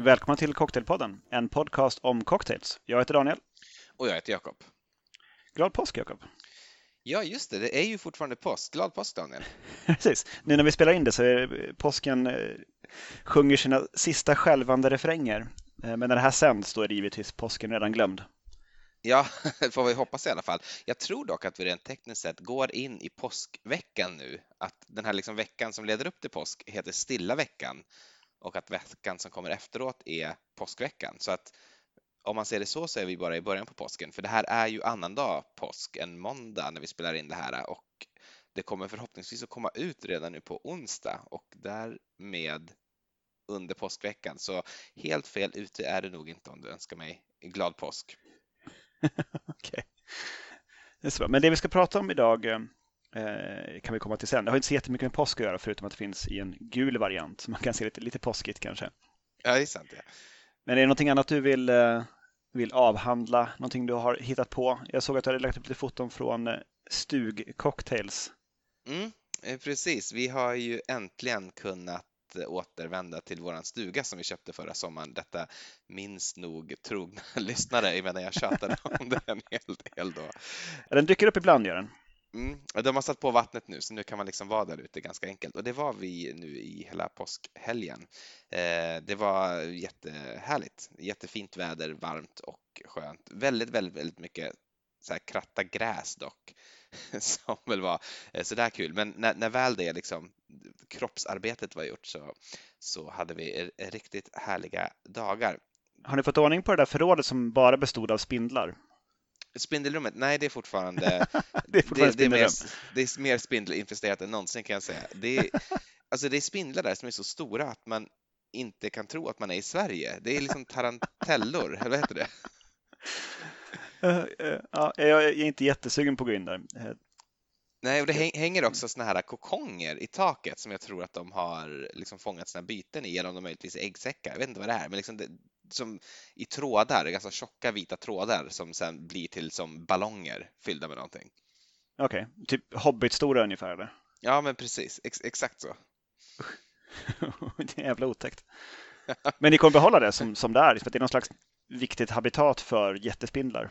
Välkomna till Cocktailpodden, en podcast om cocktails. Jag heter Daniel. Och jag heter Jakob. Glad påsk Jakob! Ja, just det. Det är ju fortfarande påsk. Glad påsk Daniel! Precis. Nu när vi spelar in det så är påsken eh, sjunger sina sista skälvande refränger. Eh, men när det här sänds då är det givetvis påsken redan glömd. Ja, får vi hoppas i alla fall. Jag tror dock att vi rent tekniskt sett går in i påskveckan nu. Att den här liksom veckan som leder upp till påsk heter stilla veckan och att veckan som kommer efteråt är påskveckan. Så att om man ser det så så är vi bara i början på påsken, för det här är ju annandag påsk, en måndag när vi spelar in det här och det kommer förhoppningsvis att komma ut redan nu på onsdag och därmed under påskveckan. Så helt fel ute är det nog inte om du önskar mig glad påsk. Okej. Okay. Men det vi ska prata om idag eh, eh, kan vi komma till sen. Det har inte så jättemycket med påsk att göra förutom att det finns i en gul variant. Så man kan se lite, lite påskigt kanske. Ja, det är sant. Ja. Men är det någonting annat du vill, eh, vill avhandla? Någonting du har hittat på? Jag såg att du hade lagt upp lite foton från eh, Stug Cocktails. Mm, eh, precis, vi har ju äntligen kunnat återvända till våran stuga som vi köpte förra sommaren. Detta minns nog trogna lyssnare medan jag tjatade om det en hel del då. Den dyker upp ibland gör den. Mm, de har satt på vattnet nu så nu kan man liksom vara där ute ganska enkelt och det var vi nu i hela påskhelgen. Eh, det var jättehärligt, jättefint väder, varmt och skönt. Väldigt, väldigt, väldigt mycket så här kratta gräs dock som väl var eh, sådär kul. Men när, när väl det liksom kroppsarbetet var gjort så, så hade vi riktigt härliga dagar. Har ni fått ordning på det där förrådet som bara bestod av spindlar? Spindelrummet? Nej, det är fortfarande, det, är fortfarande det, det, är mer, det är mer spindelinfesterat än någonsin kan jag säga. Det är, alltså det är spindlar där som är så stora att man inte kan tro att man är i Sverige. Det är liksom tarantellor, eller vad heter det? Uh, uh, ja, jag är inte jättesugen på att gå in där. Uh, Nej, och det hänger också såna här kokonger i taket som jag tror att de har liksom fångat sina byten i, eller om de möjligtvis är äggsäckar. Jag vet inte vad det är, men liksom det, som i trådar, ganska tjocka vita trådar som sen blir till som ballonger fyllda med någonting. Okej, okay. typ Hobbit-stora ungefär eller? Ja, men precis, Ex exakt så. det är jävla otäckt. Men ni kommer behålla det som, som det är, för det är någon slags viktigt habitat för jättespindlar.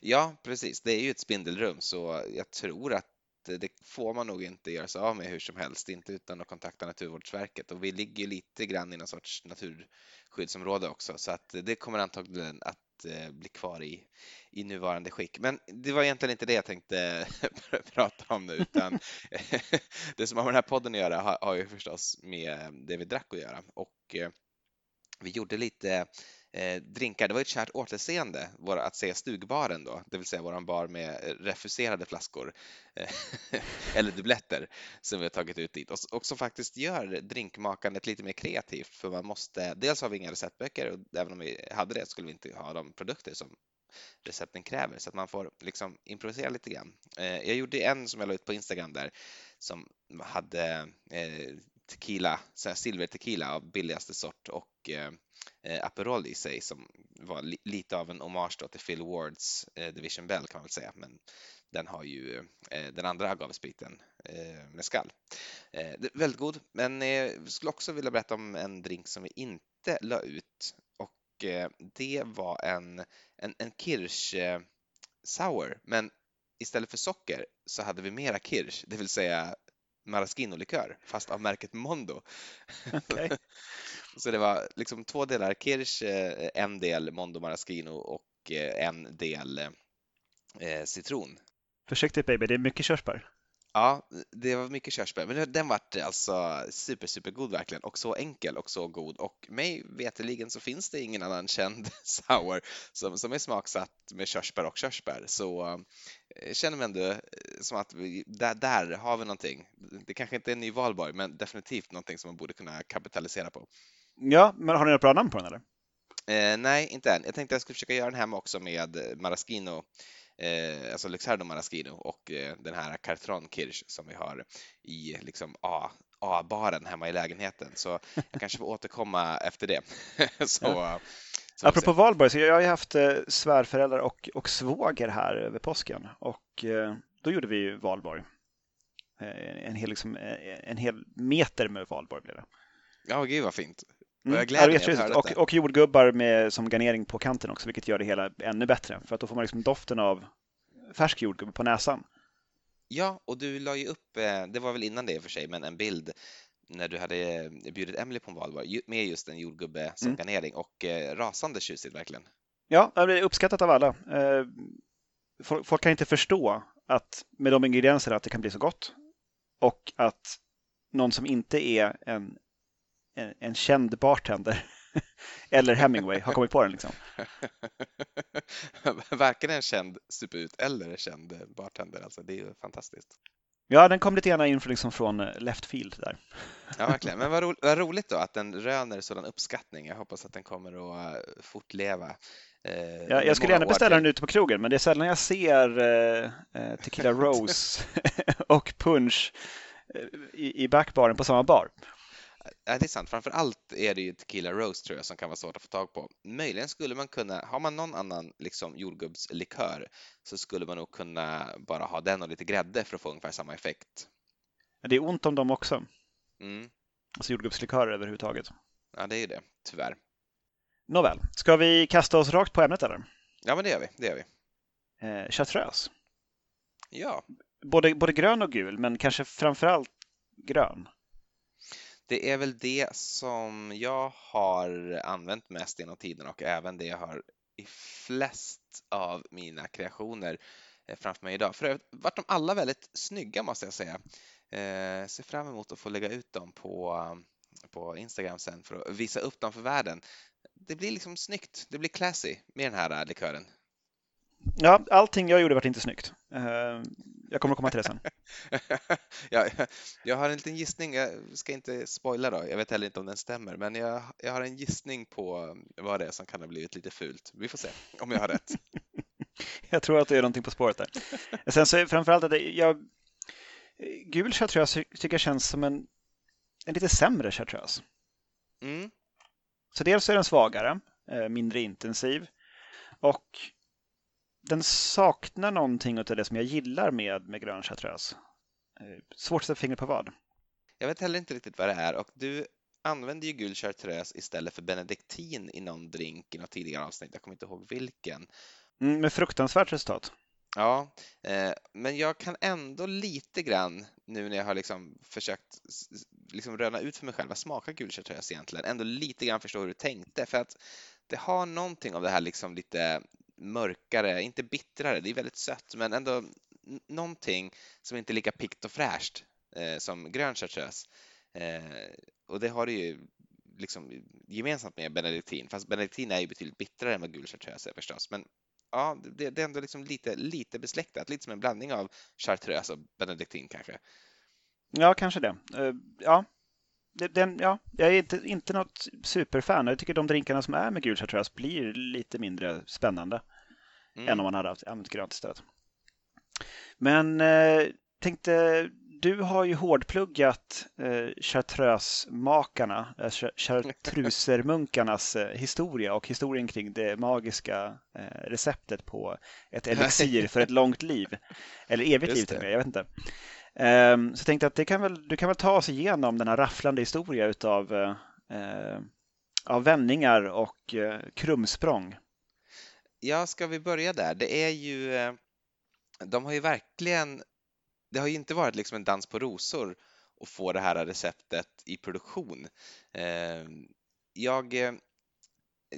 Ja, precis. Det är ju ett spindelrum så jag tror att det får man nog inte göra sig av med hur som helst, inte utan att kontakta Naturvårdsverket. Och vi ligger lite grann i någon sorts naturskyddsområde också, så att det kommer antagligen att eh, bli kvar i, i nuvarande skick. Men det var egentligen inte det jag tänkte prata om nu, utan det som har med den här podden att göra har, har ju förstås med det vi drack att göra. Och eh, vi gjorde lite eh, drinkar. Det var ett kärt återseende att se stugbaren då, det vill säga våran bar med eh, refuserade flaskor eh, eller dubbletter som vi har tagit ut dit och, och som faktiskt gör drinkmakandet lite mer kreativt för man måste, dels har vi inga receptböcker och även om vi hade det skulle vi inte ha de produkter som recepten kräver så att man får liksom improvisera lite grann. Eh, jag gjorde en som jag la ut på Instagram där som hade eh, tequila, så silver tequila av billigaste sort och eh, eh, Aperol i sig som var li lite av en hommage då till Phil Wards eh, Division Bell kan man väl säga, men den har ju eh, den andra agavespriten eh, med skall. Eh, väldigt god, men eh, skulle också vilja berätta om en drink som vi inte la ut. Och eh, det var en, en, en kirsch eh, sour, men istället för socker så hade vi mera kirsch, det vill säga maraschino-likör, fast av märket Mondo. Okay. så det var liksom två delar kirsch, eh, en del Mondo maraschino och eh, en del eh, citron. Försiktigt baby, det är mycket körsbär. Ja, det var mycket körsbär, men den vart alltså super, super god verkligen och så enkel och så god och mig veterligen så finns det ingen annan känd sour som, som är smaksatt med körsbär och körsbär så jag eh, känner mig ändå eh, som att vi, där, där har vi någonting. Det kanske inte är en ny valborg, men definitivt någonting som man borde kunna kapitalisera på. Ja, men har ni något bra namn på den eller? Eh, nej, inte än. Jag tänkte att jag skulle försöka göra den hemma också med maraschino eh, alltså Luxardo Maraschino och eh, den här Cartron Kirsch som vi har i liksom A, A-baren hemma i lägenheten. Så jag kanske får återkomma efter det. så, ja. så Apropå valborg, så jag har ju haft eh, svärföräldrar och, och svåger här över påsken och eh, då gjorde vi ju valborg. Eh, en hel, liksom, en hel meter med valborg blev det. Ja, gud vad fint. Och jag ja, gläder det och, och jordgubbar med, som garnering på kanten också, vilket gör det hela ännu bättre. För att då får man liksom doften av färsk jordgubbe på näsan. Ja, och du la ju upp, eh, det var väl innan det i och för sig, men en bild när du hade eh, bjudit Emily på en valborg med just en jordgubbe som Mm. garnering och eh, rasande tjusigt verkligen. Ja, det är uppskattat av alla. Folk, folk kan inte förstå att med de ingredienserna att det kan bli så gott. Och att någon som inte är en, en, en känd bartender eller Hemingway har kommit på den. Liksom. Varken en känd superut eller en känd bartender, alltså det är ju fantastiskt. Ja, den kom lite grann in från, liksom från eh, left field där. Ja, verkligen. Men vad, ro vad roligt då att den röner sådan uppskattning. Jag hoppas att den kommer att eh, fortleva. eh, Jag, under jag skulle gärna beställa till. den ute på krogen, men det är sällan jag ser eh, eh, Tequila Rose och punch i, i backbaren på samma bar. Ja, det är sant. Framför allt är det ju Tequila Rose tror jag som kan vara svårt att få tag på. Möjligen skulle man kunna, har man någon annan liksom jordgubbslikör så skulle man nog kunna bara ha den och lite grädde för att få ungefär samma effekt. Men Det är ont om dem också, Mm. alltså jordgubbslikörer överhuvudtaget. Ja, det är ju det, tyvärr. Nåväl, ska vi kasta oss rakt på ämnet eller? Ja, men det gör vi. Det gör vi. Eh, chartreuse. Ja, Både, både grön och gul, men kanske framförallt grön det är väl det som jag har använt mest genom tiden och även det jag har i flest av mina kreationer eh, framför mig idag. För övrigt vart de alla väldigt snygga måste jag säga. Eh, ser fram emot att få lägga ut dem på, på Instagram sen för att visa upp dem för världen. Det blir liksom snyggt, det blir classy med den här eh, likören. Ja, allting jag gjorde var inte snyggt. Eh, jag kommer att komma till det sen. ja, jag har en liten gissning, jag ska inte spoila då, jag vet heller inte om den stämmer, men jag, jag har en gissning på vad det är som kan ha blivit lite fult. Vi får se om jag har rätt. Jag tror att det är någonting på spåret där. Sen så framförallt att jag, gul chartreuse tycker jag känns som en, en lite sämre chartreuse. Mm. Så dels är den svagare, eh, mindre intensiv och den saknar någonting av det som jag gillar med, med grön chartreuse. Eh, Svårt att sätta fingret på vad. Jag vet heller inte riktigt vad det är och du använde ju gul chartreuse istället för benediktin i någon drink i något tidigare avsnitt. Jag kommer inte ihåg vilken. Mm, med fruktansvärt resultat. Ja, eh, men jag kan ändå lite grann nu när jag har liksom försökt liksom röna ut för mig själv vad smakar gul chartreuse egentligen, ändå lite grann förstå hur du tänkte för att det har någonting av det här liksom lite mörkare, inte bittrare, det är väldigt sött, men ändå någonting som inte är lika pikt och fräscht eh, som grön chartreuse. Eh, och det har det ju liksom gemensamt med benediktin, fast benediktin är ju betydligt bittrare än vad gul chartreuse är förstås, men ja, det, det är ändå liksom lite, lite besläktat, lite som en blandning av chartreuse och benediktin kanske. Ja, kanske det. Uh, Ja, det- den, ja, jag är inte, inte något superfan. Jag tycker de drinkarna som är med gul chartreuse blir lite mindre spännande Mm. än om man hade haft, använt grönt istället. Men eh, tänkte, du har ju hårdpluggat eh, chartreusemakarna, eh, char- chartrusermunkarnas eh, historia och historien kring det magiska eh, receptet på ett elixir för ett långt liv. Eller evigt Just liv till och med, jag vet inte. Ehm, så jag tänkte att det kan väl, du kan väl ta oss igenom den här rafflande historia utav eh, av vändningar och eh, krumsprång. Ja, ska vi börja där? Det är ju, eh, de har ju verkligen, det har ju inte varit liksom en dans på rosor att få det här receptet i produktion. Ehm, jag eh,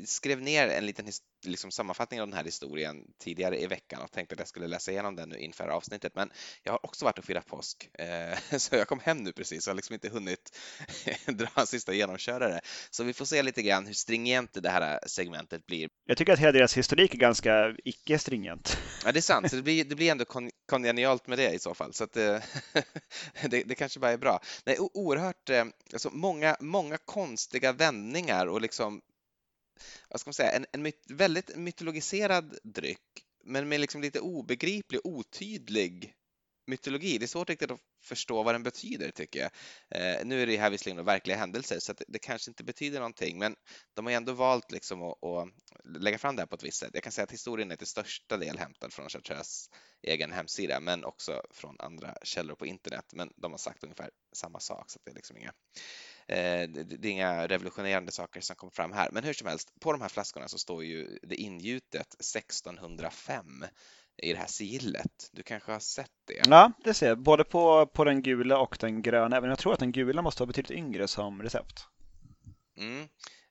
skrev ner en liten liksom sammanfattning av den här historien tidigare i veckan och tänkte att jag skulle läsa igenom den nu inför avsnittet. Men jag har också varit och firat påsk, eh, så jag kom hem nu precis och har liksom inte hunnit dra en sista genomkörare. Så vi får se lite grann hur stringent det här segmentet blir. Jag tycker att hela deras historik är ganska icke-stringent. Ja, det är sant, så det blir, det blir ändå kon, kongenialt med det i så fall. Så att det, det, det kanske bara är bra. Nej, oerhört, eh, alltså många, många konstiga vändningar och liksom, vad ska man säga, en, en myt, väldigt mytologiserad dryck, men med liksom lite obegriplig, otydlig mytologi. Det är svårt riktigt att förstå vad den betyder tycker jag. Eh, nu är det här visserligen verkliga händelser så det, det, kanske inte betyder någonting men de har ändå valt liksom att, att, lägga fram det här på ett visst sätt. Jag kan säga att historien är till största del hämtad från Chartres egen hemsida men också från andra källor på internet. Men de har sagt ungefär samma sak så det är liksom inga det är inga revolutionerande saker som kommer fram här. Men hur som helst, på de här flaskorna så står ju det ingjutet 1605 i det här sigillet. Du kanske har sett det? Ja, det ser jag. Både på, på den gula och den gröna. Även jag tror att den gula måste vara betydligt yngre som recept. Mm.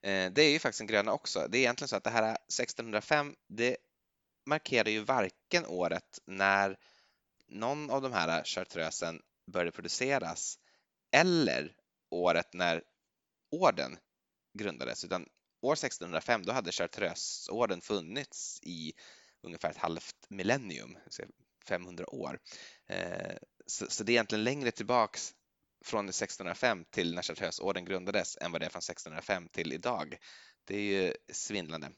Eh, det är ju faktiskt den gröna också. Det är egentligen så att det här 1605, det markerar ju varken året när någon av de här chartreusen började produceras eller året när orden grundades, utan år 1605 då hade chartreusorden funnits i ungefär ett halvt millennium, 500 år. Eh, så, det är egentligen längre tillbaks från 1605 till när Chartreusorden grundades än vad det är från 1605 till idag. Det är ju svindlande.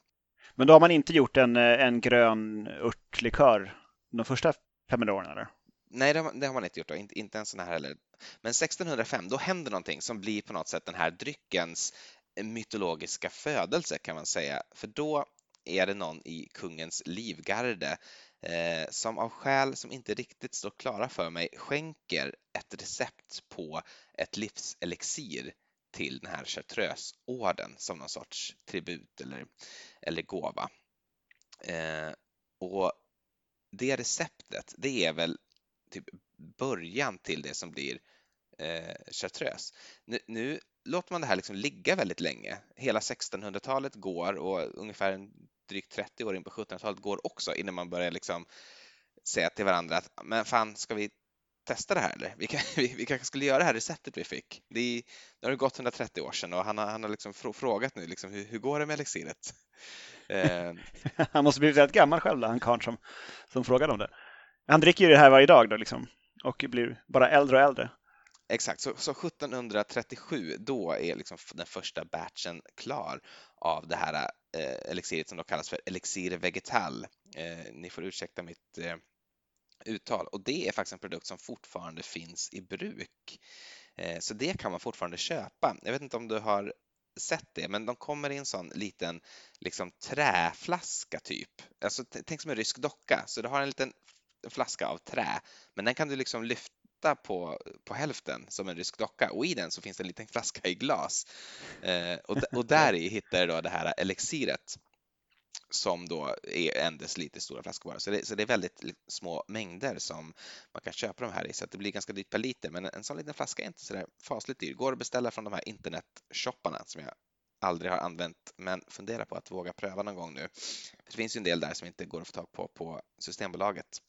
Men då har man inte gjort en, eh, en grön örtlikör de första 500 åren? Eller? Nej, det har, det har, man inte gjort, då. Inte, inte en sån här heller. Men 1605, då händer någonting som blir på något sätt den här dryckens eh, mytologiska födelse kan man säga. För då är det någon i kungens livgarde eh, som av skäl som inte riktigt står klara för mig skänker ett recept på ett livselixir till den här chartreusorden som någon sorts tribut eller, eller gåva. Eh, och det receptet, det är väl typ början till det som blir eh, chartreuse. Nu, nu, låter man det här liksom ligga väldigt länge. Hela 1600-talet går och ungefär en drygt 30 år in på 1700-talet går också innan man börjar liksom säga till varandra att men fan, ska vi testa det här eller? Vi, kan, vi, vi kanske skulle göra det här receptet vi fick. Det, är, nu har det gått 130 år sedan och han har, han har liksom frågat nu liksom, hur, hur går det med elixiret? Eh. Han måste blivit rätt gammal själv, han karln som, som frågade om det. Han dricker ju det här varje dag då liksom och blir bara äldre och äldre. Exakt, så, så 1737 då är liksom den första batchen klar av det här eh, elixiret som då kallas för elixir vegetal. Eh, ni får ursäkta mitt eh, uttal och det är faktiskt en produkt som fortfarande finns i bruk. Eh, så det kan man fortfarande köpa. Jag vet inte om du har sett det, men de kommer i en sån liten liksom träflaska typ. Alltså, tänk som en rysk docka, så du har en liten flaska av trä, men den kan du liksom lyfta på, på hälften som en rysk docka och i den så finns det en liten flaska i glas. Eh, och, och där i hittar du då det här elixiret som då är en deciliter stora flaskor bara. Så det, så det är väldigt små mängder som man kan köpa de här i, så att det blir ganska dyrt per liter. Men en sån liten flaska är inte så där fasligt dyr. Går att beställa från de här internetshopparna som jag aldrig har använt, men fundera på att våga pröva någon gång nu. Det finns ju en del där som inte går att få tag på på Systembolaget.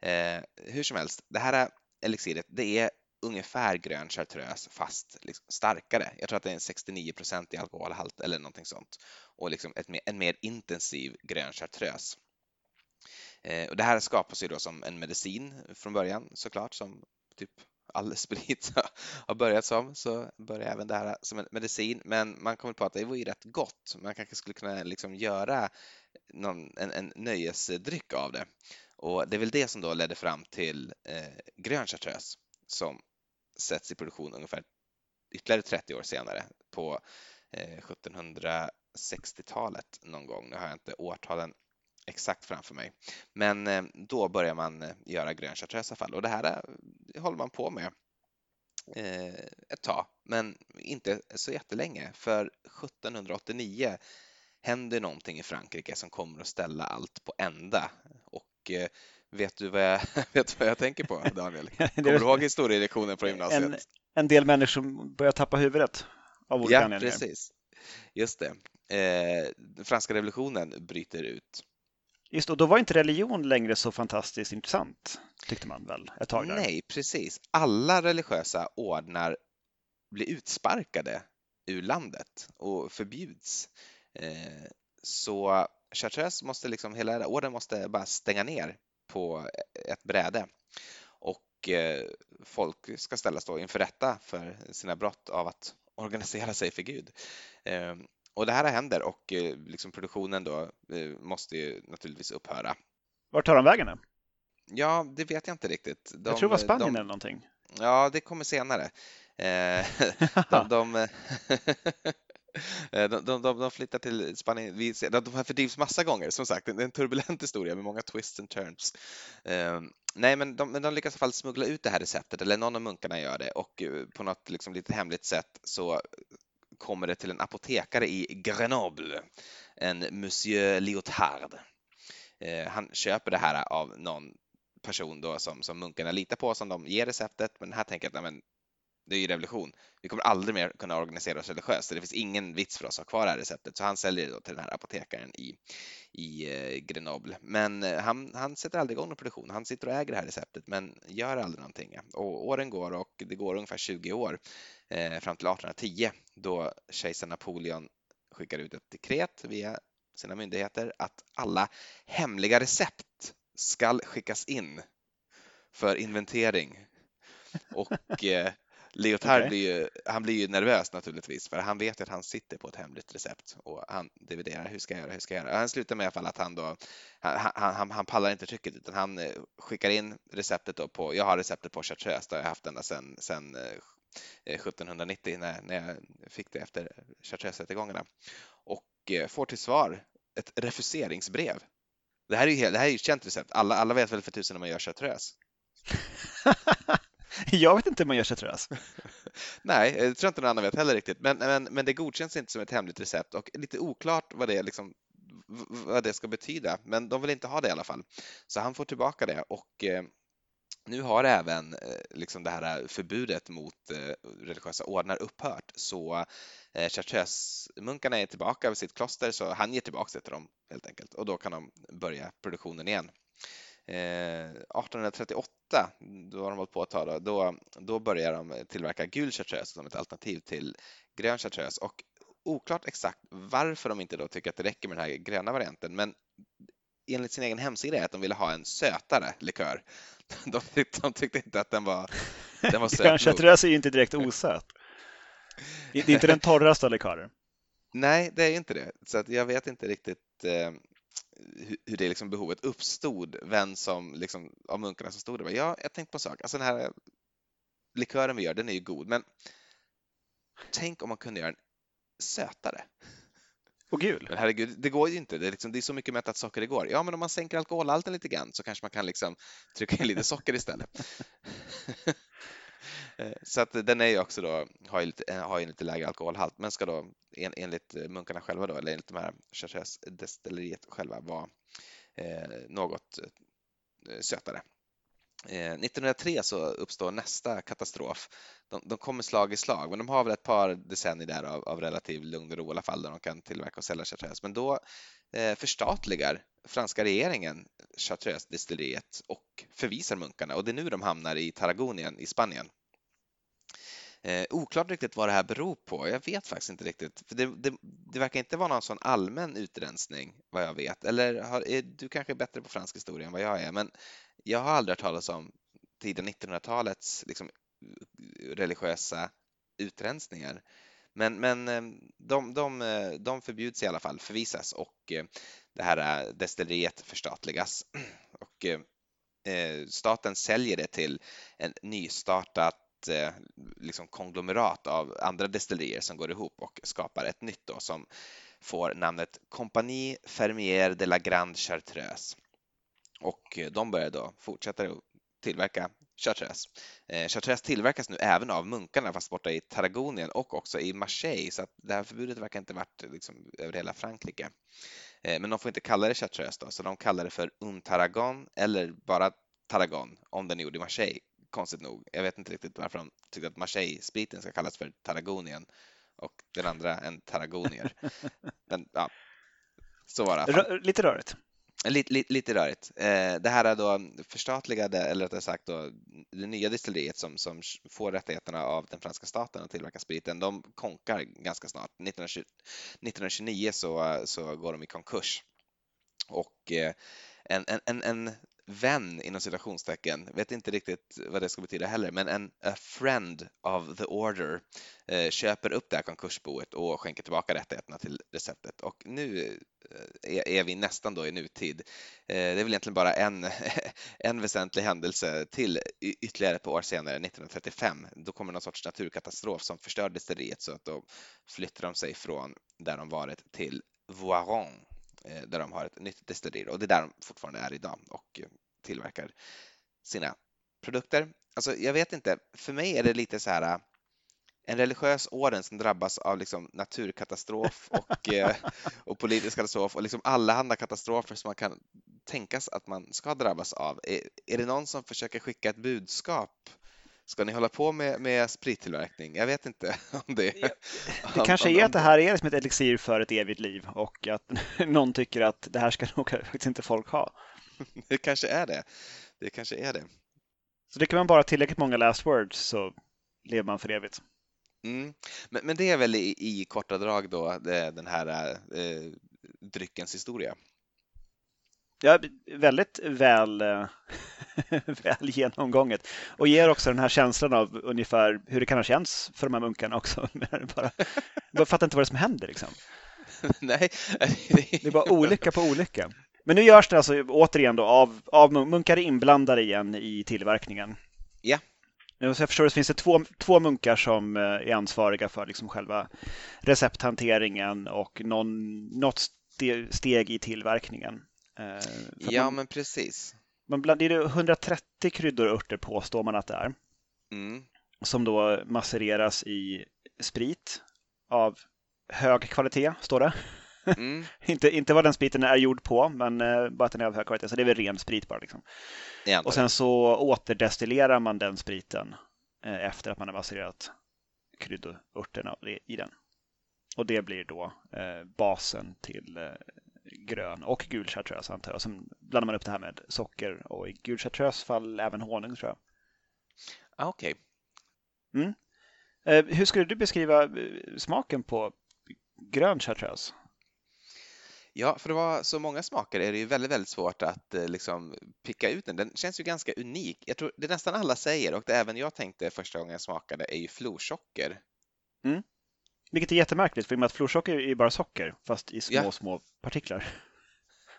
Eh, hur som helst, det här elixiret, det är ungefär grön chartreuse fast liksom starkare. Jag tror att det är en 69% i alkoholhalt eller någonting sånt och liksom ett, en mer intensiv grön chartreuse. Eh, och det här skapas ju då som en medicin från början såklart som typ all sprit har börjat som så börjar även det här som en medicin men man kommer på att det var ju rätt gott. Man kanske skulle kunna liksom göra någon, en, en nöjesdryck av det och det är väl det som då ledde fram till eh, grön chartreuse som sätts i produktion ungefär ytterligare 30 år senare på eh, 1760-talet någon gång. Nu har jag inte årtalen exakt framför mig. Men eh, då börjar man eh, göra grön chartreuse i alla fall och det här eh, håller man på med ett tag, men inte så jättelänge. För 1789 händer någonting i Frankrike som kommer att ställa allt på ända och vet du vad jag, vet vad jag tänker på, Daniel? Kommer du ihåg historielektionen på gymnasiet? En, en del människor börjar tappa huvudet av olika ja, anledningar. Precis. Just det. Eh, franska revolutionen bryter ut. Just och då var inte religion längre så fantastiskt intressant, tyckte man väl ett tag där? Nej, precis. Alla religiösa ordnar blir utsparkade ur landet och förbjuds. Eh, så Chartres måste liksom, hela orden måste bara stänga ner på ett bräde och eh, folk ska ställas då inför rätta för sina brott av att organisera sig för Gud. Eh, och det här händer och eh, liksom produktionen då eh, måste ju naturligtvis upphöra. Vart tar de vägen då? Ja, det vet jag inte riktigt. De, jag tror det var Spanien de, eller någonting. Ja, det kommer senare. Eh, de, de, de, de, de, flyttar till Spanien. Vi ser, de fördrivs massa gånger, som sagt. Det är en turbulent historia med många twists and turns. Eh, nej, men de, men de lyckas i alla fall smuggla ut det här receptet, eller någon av munkarna gör det, och eh, på något liksom lite hemligt sätt så kommer det till en apotekare i Grenoble, en Monsieur Lyotard. Eh, han köper det här av någon person då som, som munkarna litar på, som de ger receptet, men här tänker jag att det är ju revolution. Vi kommer aldrig mer kunna organisera oss religiöst, så det finns ingen vits för oss att ha kvar det här receptet. Så han säljer det då till den här apotekaren i, i eh, Grenoble. Men eh, han, han sätter aldrig igång någon produktion. Han sitter och äger det här receptet, men gör aldrig någonting. Och åren går och det går ungefär 20 år eh, fram till 1810 då kejsar Napoleon skickar ut ett dekret via sina myndigheter att alla hemliga recept skall skickas in för inventering. Och eh, Leotard okay. blir ju, han blir ju nervös naturligtvis för han vet att han sitter på ett hemligt recept och han dividerar hur ska jag göra, hur ska jag göra? Han slutar med i alla fall att han då, han, han, han pallar inte trycket utan han eh, skickar in receptet då på, jag har receptet på chartreuse, det har jag haft ända sedan, sedan 1790 eh, när, när jag fick det efter chartreuse-rättegångarna och eh, får till svar ett refuseringsbrev. Det här är ju, det här är ju ett känt recept, alla, alla vet väl för tusen när man gör chartreuse. Jag vet inte hur man gör chartreuse. Nej, det tror jag inte någon annan vet heller riktigt, men, men, men det godkänns inte som ett hemligt recept och lite oklart vad det, liksom, vad det ska betyda, men de vill inte ha det i alla fall. Så han får tillbaka det och eh, nu har även eh, liksom det här eh, förbudet mot eh, religiösa ordnar upphört så eh, Chartreuse-munkarna är tillbaka vid sitt kloster så han ger tillbaka det till dem helt enkelt och då kan de börja produktionen igen. 1838, då har de hållit på ett tag, då, då börjar de tillverka gul chartreuse som ett alternativ till grön chartreuse och oklart exakt varför de inte då tycker att det räcker med den här gröna varianten men enligt sin egen hemsida är att de ville ha en sötare likör. De tyckte, de tyckte inte att den var, den var söt Grön chartreuse är ju inte direkt osöt. Det är inte den torraste av likörer. Nej, det är inte det. Så jag vet inte riktigt eh, hur det liksom behovet uppstod, vem som liksom, av munkarna som stod där. Ja, jag tänkte på en sak, alltså den här likören vi gör, den är ju god, men tänk om man kunde göra den sötare. Och gul. Men herregud, det går ju inte. Det är, liksom, det är så mycket mättat socker det går. Ja, men om man sänker alkoholhalten lite grann så kanske man kan liksom trycka in lite socker istället. Eh, så att den är ju också då, har ju lite, eh, har ju lite lägre alkoholhalt, men ska då en, enligt munkarna själva då, eller enligt de här Chartres-destilleriet själva vara eh, något eh, sötare. Eh, 1903 så uppstår nästa katastrof. De, de kommer slag i slag, men de har väl ett par decennier där av, av relativ lugn och ro i alla fall där de kan tillverka och sälja chartreuse. Men då eh, förstatligar franska regeringen chartreuse-destilleriet och förvisar munkarna och det är nu de hamnar i Tarragonien i Spanien. Eh, oklart riktigt vad det här beror på. Jag vet faktiskt inte riktigt. För det, det, det verkar inte vara någon sån allmän utrensning vad jag vet. Eller har, är du kanske är bättre på fransk historia än vad jag är, men jag har aldrig hört talas om tidiga 1900-talets liksom, religiösa utrensningar. Men, men eh, de, de, eh, de förbjuds i alla fall, förvisas och eh, det här destilleriet förstatligas. Och staten säljer det till en nystartat Eh, liksom konglomerat av andra destillerier som går ihop och skapar ett nytt då som får namnet Compagnie Fermier de la Grande Chartreuse. Och eh, de börjar då fortsätta tillverka chartreuse. Eh, chartreuse tillverkas nu även av munkarna fast borta i Tarragonien och också i Marseille så att det här förbudet verkar inte varit liksom över hela Frankrike. Eh, men de får inte kalla det chartreuse då så de kallar det för un Tarragon eller bara Tarragon om den är gjord i Marseille. Konstigt nog. Jag vet inte riktigt varför de tyckte att Marseille-spriten ska kallas för Tarragonien och den andra en Tarragonier. Men ja, så var det. Lite rörigt. Lite, lite, lite rörigt. Eh, det här är då förstatligade, eller rättare sagt då, det nya distilleriet som, som får rättigheterna av den franska staten att tillverka spriten, de konkar ganska snart. 1920, 1929 så, så går de i konkurs. Och eh, en, en, en, vän inom citationstecken, vet inte riktigt vad det ska betyda heller, men en a friend of the order eh, köper upp det här konkursboet och skänker tillbaka rättigheterna till receptet. Och nu eh, är, är vi nästan då i nutid. Eh, det är väl egentligen bara en, en väsentlig händelse till ytterligare ett par år senare, 1935. Då kommer någon sorts naturkatastrof som förstör destilleriet så att då flyttar de sig från där de varit till Voiron där de har ett nytt destilleri och det är där de fortfarande är idag och eh, tillverkar sina produkter. Alltså, jag vet inte, för mig är det lite så här eh, en religiös orden som drabbas av liksom naturkatastrof och, och politisk katastrof och liksom allehanda katastrofer som man kan tänkas att man ska drabbas av. Är, är det någon som försöker skicka ett budskap Ska ni hålla på med, med sprittillverkning? Jag vet inte om det... Det, det kanske är att det här är som ett elixir för ett evigt liv och att någon tycker att det här ska nog faktiskt inte folk ha. Det kanske är det. Det kanske är det. Så det kan man bara tillräckligt många last words så lever man för evigt. Mm. Men, men, det är väl i, i korta drag då den här eh, dryckens historia? Ja, väldigt väl, eh, väl genomgånget och ger också den här känslan av ungefär hur det kan ha känts för de här munkarna också. bara, jag fattar inte vad det är som händer liksom. Nej. det är bara olycka på olycka. Men nu görs det alltså återigen då av, av munkar inblandade igen i tillverkningen. Ja. Så jag förstår det finns det två, två munkar som eh, är ansvariga för liksom själva recepthanteringen och någon, något steg i tillverkningen. Eh, ja, man, men precis. Man bland, det är 130 kryddor och örter påstår man att det är. Mm. Som då massereras i sprit av hög kvalitet, står det. Mm. inte, inte vad den spriten är gjord på, men uh, bara att den är av hög kvalitet. Så det är väl ren sprit bara. Liksom. Och sen så återdestillerar man den spriten uh, efter att man har masserat kryddorterna i den. Och det blir då basen till grön och gul chartreuse antar jag. Sen blandar man upp det här med socker och i gul chartreuse fall även honung tror jag. Ah, okej. Okay. Mm. Eh, hur skulle du beskriva eh, smaken på grön chartreuse? Ja, för det var så många smaker är det ju väldigt, väldigt svårt att eh, liksom picka ut den. Den känns ju ganska unik. Jag tror det nästan alla säger och det även jag tänkte första gången jag smakade är ju florsocker. Mm. Vilket är jättemärkligt, för i och med att florsocker är ju bara socker, fast i små, ja. små partiklar.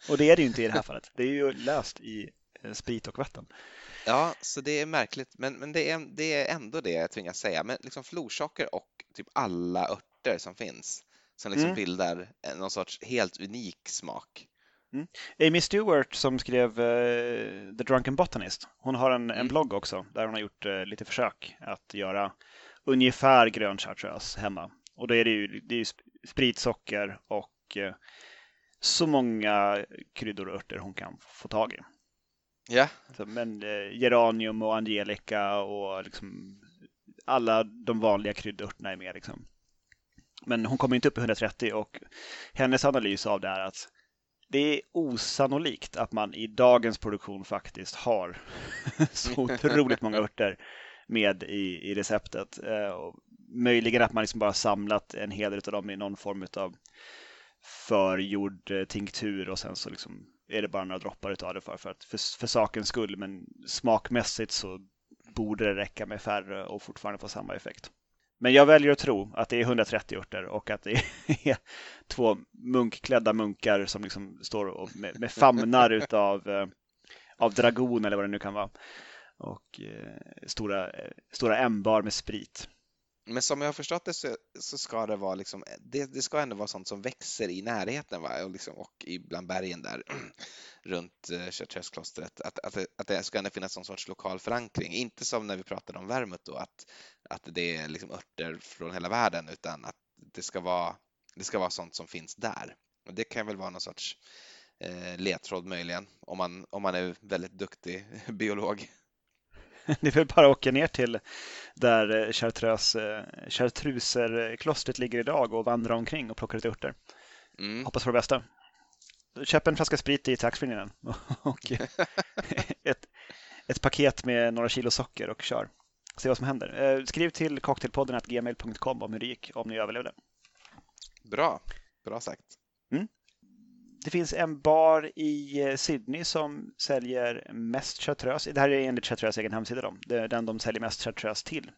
Och det är det ju inte i det här fallet. Det är ju löst i eh, sprit och vatten. Ja, så det är märkligt, men, men det, är, det är ändå det jag tvingas säga. Men liksom florsocker och typ alla örter som finns som liksom mm. bildar någon sorts helt unik smak. Mm. Amy Stewart som skrev uh, The Drunken Botanist, hon har en, mm. en blogg också där hon har gjort uh, lite försök att göra ungefär grön chartreuse hemma. Och då är det ju, det är sprit, socker och eh, så många kryddor och örter hon kan få tag i. Ja. Så, men eh, geranium och angelica och liksom alla de vanliga kryddörterna är med. Liksom. Men hon kommer inte upp i 130 och hennes analys av det är att det är osannolikt att man i dagens produktion faktiskt har så otroligt många örter med i, i receptet. Möjligen att man liksom bara samlat en hel del av dem i någon form av förgjord eh, tinktur och sen så liksom är det bara några droppar utav det för, för, att, för, för sakens skull. Men smakmässigt så borde det räcka med färre och fortfarande få samma effekt. Men jag väljer att tro att det är 130 örter och att det är två munkklädda munkar som liksom står och med, med famnar utav eh, av dragon eller vad det nu kan vara. Och eh, stora, eh, stora ämbar med sprit. Men som jag har förstått det så, så ska det vara liksom, det, det, ska ändå vara sånt som växer i närheten va? Och, liksom, och bland bergen där runt eh, Chartreuse-klostret. Att, att, att det ska ändå finnas någon sorts lokal förankring. Inte som när vi pratade om vermut, då, att, att det är liksom örter från hela världen, utan att det ska vara, det ska vara sånt som finns där. Och det kan väl vara någon sorts eh, ledtråd möjligen, om man, om man är väldigt duktig biolog. Det är väl bara att åka ner till där eh, Chartreuse, eh, ligger idag och vandra omkring och plocka lite örter. Mm. Hoppas på det bästa. Köp en flaska sprit i taxfree och ett, ett paket med några kilo socker och kör. Se vad som händer. Eh, skriv till cocktailpodden gmail.com om hur det gick, om ni överlevde. Bra, bra sagt. Mm. Det finns en bar i eh, Sydney som säljer mest chartreuse. Det här är enligt Chartreuse egen hemsida. Då. Det är den de säljer mest chartreuse till.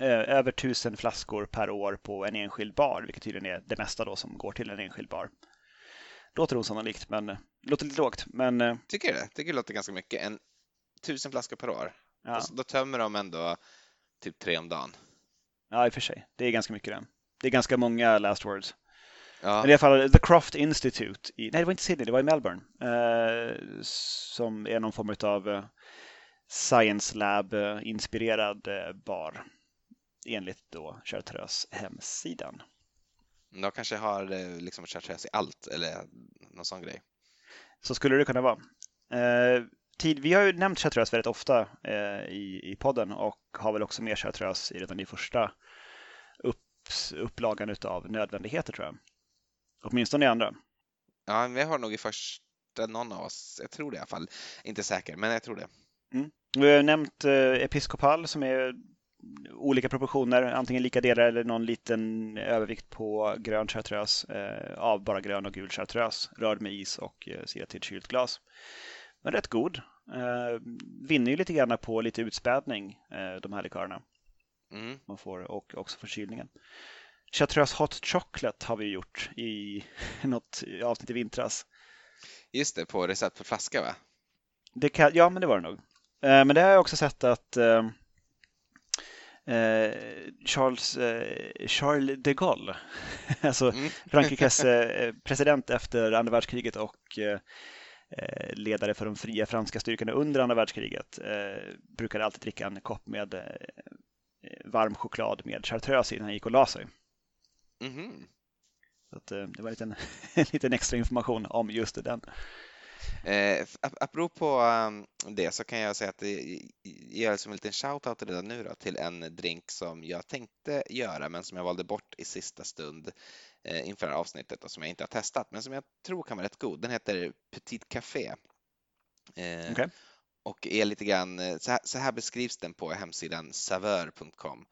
Eh, över tusen flaskor per år på en enskild bar, vilket tydligen är det mesta då som går till en enskild bar. Låter osannolikt, men eh, låter lite lågt. Men, Tycker du det? Tycker det låter ganska mycket. En tusen flaskor per år. ja, Då, då tömmer de ändå typ tre om dagen. ja, i och för sig. Det är ganska mycket det. Det är ganska många last words. Ja, Men i alla fall The Croft Institute. I, nej, det var inte Sydney, det var i Melbourne. Eh, som är någon form av eh, Science Lab-inspirerad eh, bar. Enligt då Chartreuse hemsidan. de kanske har eh, liksom chartreuse i allt eller någon sån grej. Så skulle det kunna vara. Eh, tid, vi har ju nämnt Chartreuse väldigt ofta eh, i, i podden och har väl också med Chartreuse i redan i första upp, upplagan av nödvändigheter tror jag. Åtminstone i andra. Ja, vi har nog i första, någon av oss, jag tror det i alla fall. Inte säker, men jag tror det. Vi har nämnt eh, Episcopal som är olika proportioner, antingen lika delar eller någon liten övervikt på grön chartreuse eh, av bara grön och gul chartreuse, rörd med is och eh, sirat till ett kylt glas. Men rätt god. Eh, vinner ju lite grann på lite utspädning, eh, de här likörerna Mm. man får och också förkylningen. Chartreuse Hot Chocolate har vi gjort i något avsnitt i vintras. Just det, på recept på flaska va? Det kan, ja, men det var det nog. Eh, men det har jag också sett att eh, eh, Charles, eh, Charles de Gaulle, alltså Mm. Frankrikes eh, president efter andra världskriget och ledare för de fria franska styrkorna under andra världskriget, brukade alltid dricka en kopp med varm choklad med chartreuse innan han gick och la sig. Mhm. Så att, eh, det var en liten, en liten extra information om just den. Eh, ap- apropå um, det så kan jag säga att det gör som en liten shout-out redan nu då, till en drink som jag tänkte göra men som jag valde bort i sista stund eh, inför det här avsnittet och som jag inte har testat men som jag tror kan vara rätt god. Den heter Petit Café. Eh, Okej. och är lite grann, eh, så här, så här beskrivs den på hemsidan saveur.com.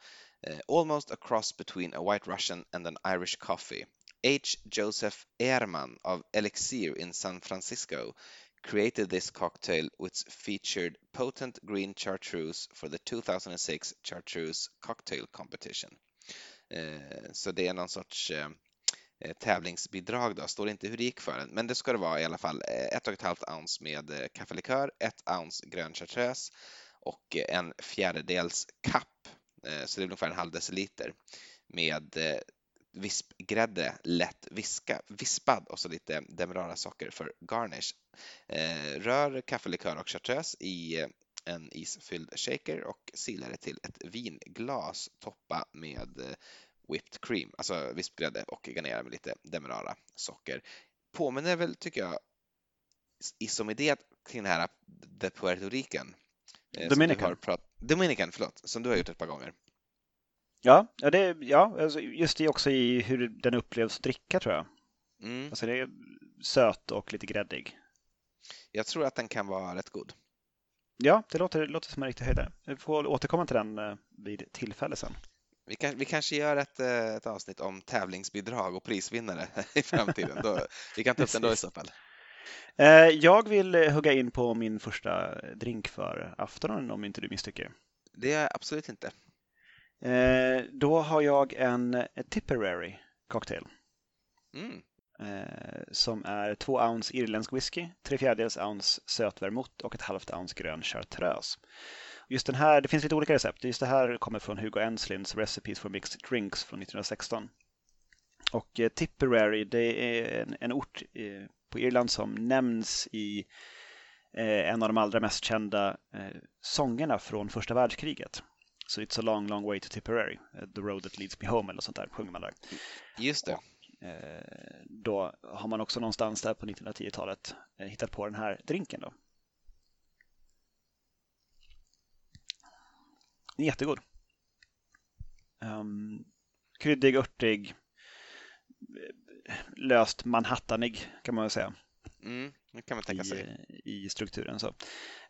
Eh, almost a cross between a white Russian and an Irish coffee. H. Joseph Ehrman of Elixir in San Francisco created this cocktail which featured potent green chartreuse for the 2006 Chartreuse Cocktail Competition. Eh, Så det är någon sorts eh, eh, tävlingsbidrag då, står inte hur det gick för den, men det ska det vara i alla fall eh, ett och ett halvt ounce med eh, kaffelikör, ett ounce grön chartreuse och en fjärdedels kapp, så det är ungefär en halv deciliter med eh, vispgrädde, lätt viska, vispad och så lite demerara-socker för garnish. Eh, Rör kaffelikör och chartreuse i eh, en isfylld shaker och silar det till ett vinglas, toppa med eh, whipped cream, alltså vispgrädde och garnera med lite demerara-socker. Påminner väl, tycker jag, i som idé kring det här The Puerto Rican. eh, Dominican. har prat- Dominican, förlåt, som du har gjort ett par gånger. Ja, ja, det, ja alltså just det också i hur den upplevs dricka tror jag. Mm. Alltså det är söt och lite gräddig. Jag tror att den kan vara rätt god. Ja, det låter, det låter som en riktig höjdare. Vi får återkomma till den eh, vid tillfälle sen. Vi, kan, vi kanske gör ett, eh, ett avsnitt om tävlingsbidrag och prisvinnare i framtiden. Då, vi kan ta upp den då i så fall. Eh, Jag vill hugga in på min första drink för aftonen om inte du misstycker. Det är jag absolut inte. Eh, Då har jag en Tipperary cocktail Mm. eh, som är två ounce irländsk whisky, tre fjärdedels ounce sötvermouth och ett halvt ounce grön chartreuse. Just den här, det finns lite olika recept. Just det här kommer från Hugo Enslins Recipes for Mixed Drinks från 1916. Och Tipperary, det är en, en ort på Irland som nämns i eh, en av de allra mest kända eh, sångerna från första världskriget. Så It's a long, long way to Tipperary. eh, The road that leads me home eller sånt där sjunger man där. Just det. Då har man också någonstans där på 1910-talet eh, hittat på den här drinken då. Jättegod. Um, kryddig, örtig, löst manhattanig kan man väl säga Mm. Det kan man tänka sig. i, i strukturen. Så.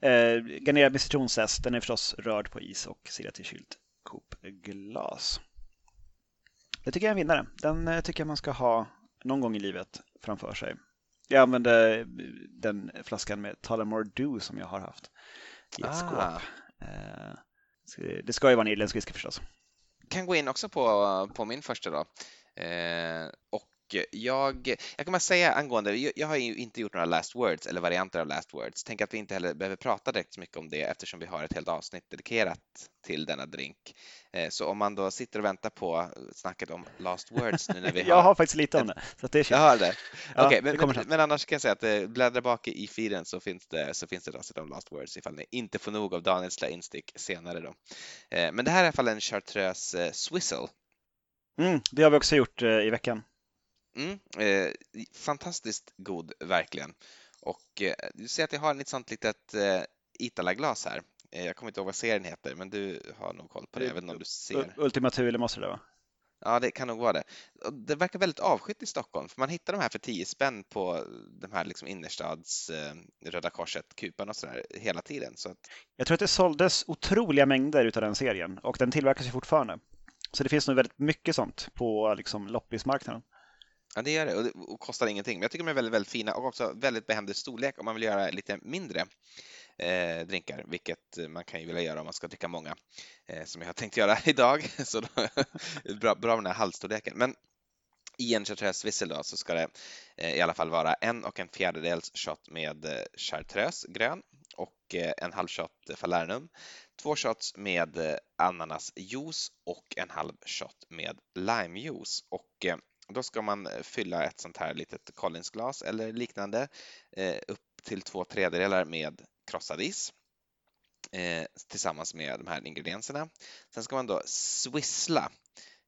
Eh, garnerad med citronzest, den är förstås rörd på is och silat i kylt kopglas. Det tycker jag är en vinnare. Den eh, tycker jag man ska ha någon gång i livet framför sig. Jag använde den flaskan med Tullamore Dew som jag har haft i ett Ah. skåp. Eh, Det ska ju vara en irländsk whisky förstås. kan gå in också på, på min första då. Eh, och jag, jag kan bara säga angående, jag, har ju inte gjort några last words eller varianter av last words. Tänk att vi inte heller behöver prata direkt så mycket om det eftersom vi har ett helt avsnitt dedikerat till denna drink. Eh, så om man då sitter och väntar på snacket om last words nu när vi Jag har faktiskt lite om det. Så det är Jag har det. Ja, Okej, men, men, annars kan jag säga att eh, bläddra bak i feeden så finns det, så finns det ett avsnitt om Last Words ifall ni inte får nog av Daniels lilla instick senare då. Eh, Men det här är i alla fall en Chartreuse Swizzle. Mm, det har vi också gjort i veckan. Mm, eh, fantastiskt god, verkligen. Och eh, du ser att jag har ett sånt litet eh, Itala-glas här. Eh, jag kommer inte ihåg vad serien heter, men du har nog koll på det. Inte om du ser. Ultima Thule måste det vara. Ja, det kan nog vara det. Det verkar väldigt avskytt i Stockholm, för man hittar de här för 10 spänn på de här liksom innerstads eh, Röda Korset-kupan och sådär hela tiden. Så att, Jag tror att det såldes otroliga mängder utav den serien och den tillverkas ju fortfarande. Så det finns nog väldigt mycket sånt på liksom, loppismarknaden ja, det gör det och det och kostar ingenting. Men jag tycker de är väldigt, väldigt fina och också väldigt behändig storlek om man vill göra lite mindre eh, drinkar, vilket man kan ju vilja göra om man ska dricka många, eh, som jag har tänkt göra idag. Så då, bra, bra med den här halvstorleken. Men i en chartreuse då så ska det eh, i alla fall vara en och en fjärdedels shot med eh, chartreuse grön och eh, en halv shot falernum, två shots med eh, ananasjuice och en halv shot med limejuice. Och eh, då ska man fylla ett sånt här litet Collinsglas eller liknande eh, upp till två tredjedelar med krossad is eh, tillsammans med de här ingredienserna. Sen ska man då swissla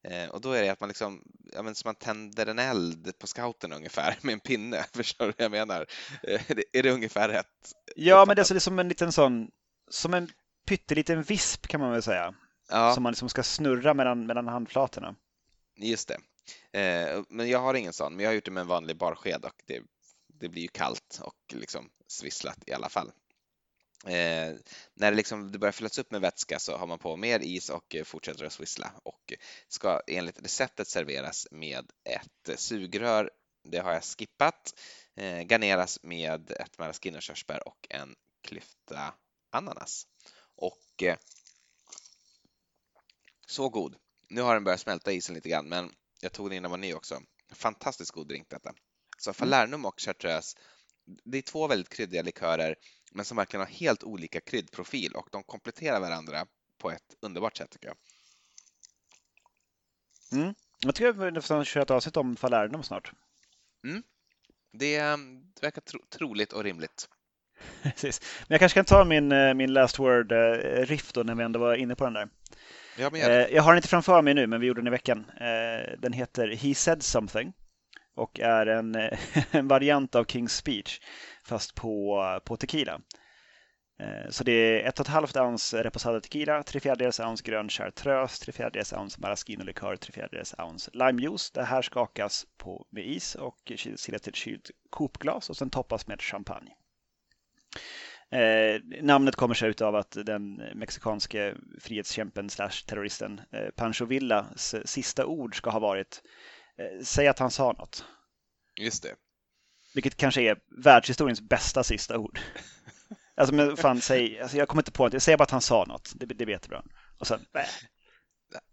Eh, och då är det att man liksom, ja men som man tänder en eld på scouten ungefär med en pinne. Förstår du vad jag menar? Eh, är det ungefär rätt? Ja, men det är, så, det är som en liten sån, som en pytteliten visp kan man väl säga. Ja, Som man liksom ska snurra mellan, mellan handflatorna. just det. Eh, men jag har ingen sån, men jag har gjort det med en vanlig barsked och det, det blir ju kallt och liksom svisslat i alla fall. Eh, när det, liksom, det börjar fyllas upp med vätska så har man på mer is och eh, fortsätter att svissla och ska enligt receptet serveras med ett sugrör. Det har jag skippat. Eh, garneras med ett maraschino-körsbär och en klyfta ananas. Och eh, så god. Nu har den börjat smälta isen lite grann, men jag tog den innan var ny också. Fantastiskt god drink detta. Så Falernum och Chartreuse, det är två väldigt kryddiga likörer, men som verkligen har helt olika kryddprofil och de kompletterar varandra på ett underbart sätt tycker jag. Mm. Jag tycker att vi nästan köra ett avsnitt om Falernum snart. Det, eh, det verkar tro, troligt och rimligt. Precis. Men jag kanske kan ta min, eh, min last word eh, då när vi ändå var inne på den där. Ja, men. Eh, Jag har den inte framför mig nu, men vi gjorde den i veckan. Eh, Den heter He said something och är en, en variant av King's speech fast på, på tequila. Så det är ett och ett halvt ounce reposado tequila, tre fjärdedels ounce grön chartreuse, tre fjärdedels ounce maraschino-likör, tre fjärdedels ounce limejuice. Det här skakas på, med is och silas till ett kylt kopglas och sen toppas med champagne. Eh, namnet kommer sig av att den mexikanske frihetskämpen slash terroristen eh, Pancho Villas sista ord ska ha varit eh, Säg att han sa något. Just det. Vilket kanske är världshistoriens bästa sista ord. Alltså men fan, säg, alltså, jag kommer inte på det. Säg bara att han sa något. Det, det vet jag bra. Och sen,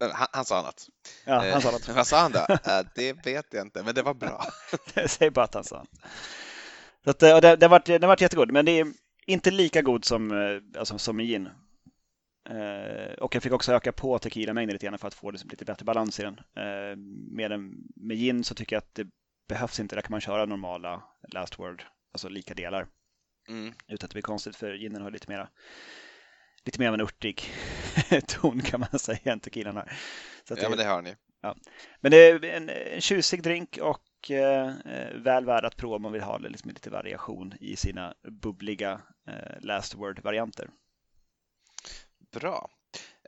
äh, Han, han sa något. ja, han sa Eh, något. Vad sa han då? Eh, Det vet jag inte, men det var bra. Säg bara att han sa något. Så att, eh, och det, det, har varit, det har varit jättegod, men det är inte lika god som, eh, alltså, som i gin. Eh, och jag fick också öka på tequilamängden lite grann för att få liksom lite bättre balans i den. Eh, med, med gin så tycker jag att det behövs inte. Där kan man köra normala last word, alltså lika delar. Mm. Utan att det blir konstigt för ginen har lite mera lite mer av en urtig ton kan man säga än tequilan har. Ja, men det har ni. men det är en, en tjusig drink och eh, eh, väl värd att prova om man vill ha liksom lite variation i sina bubbliga eh, last word-varianter. Bra.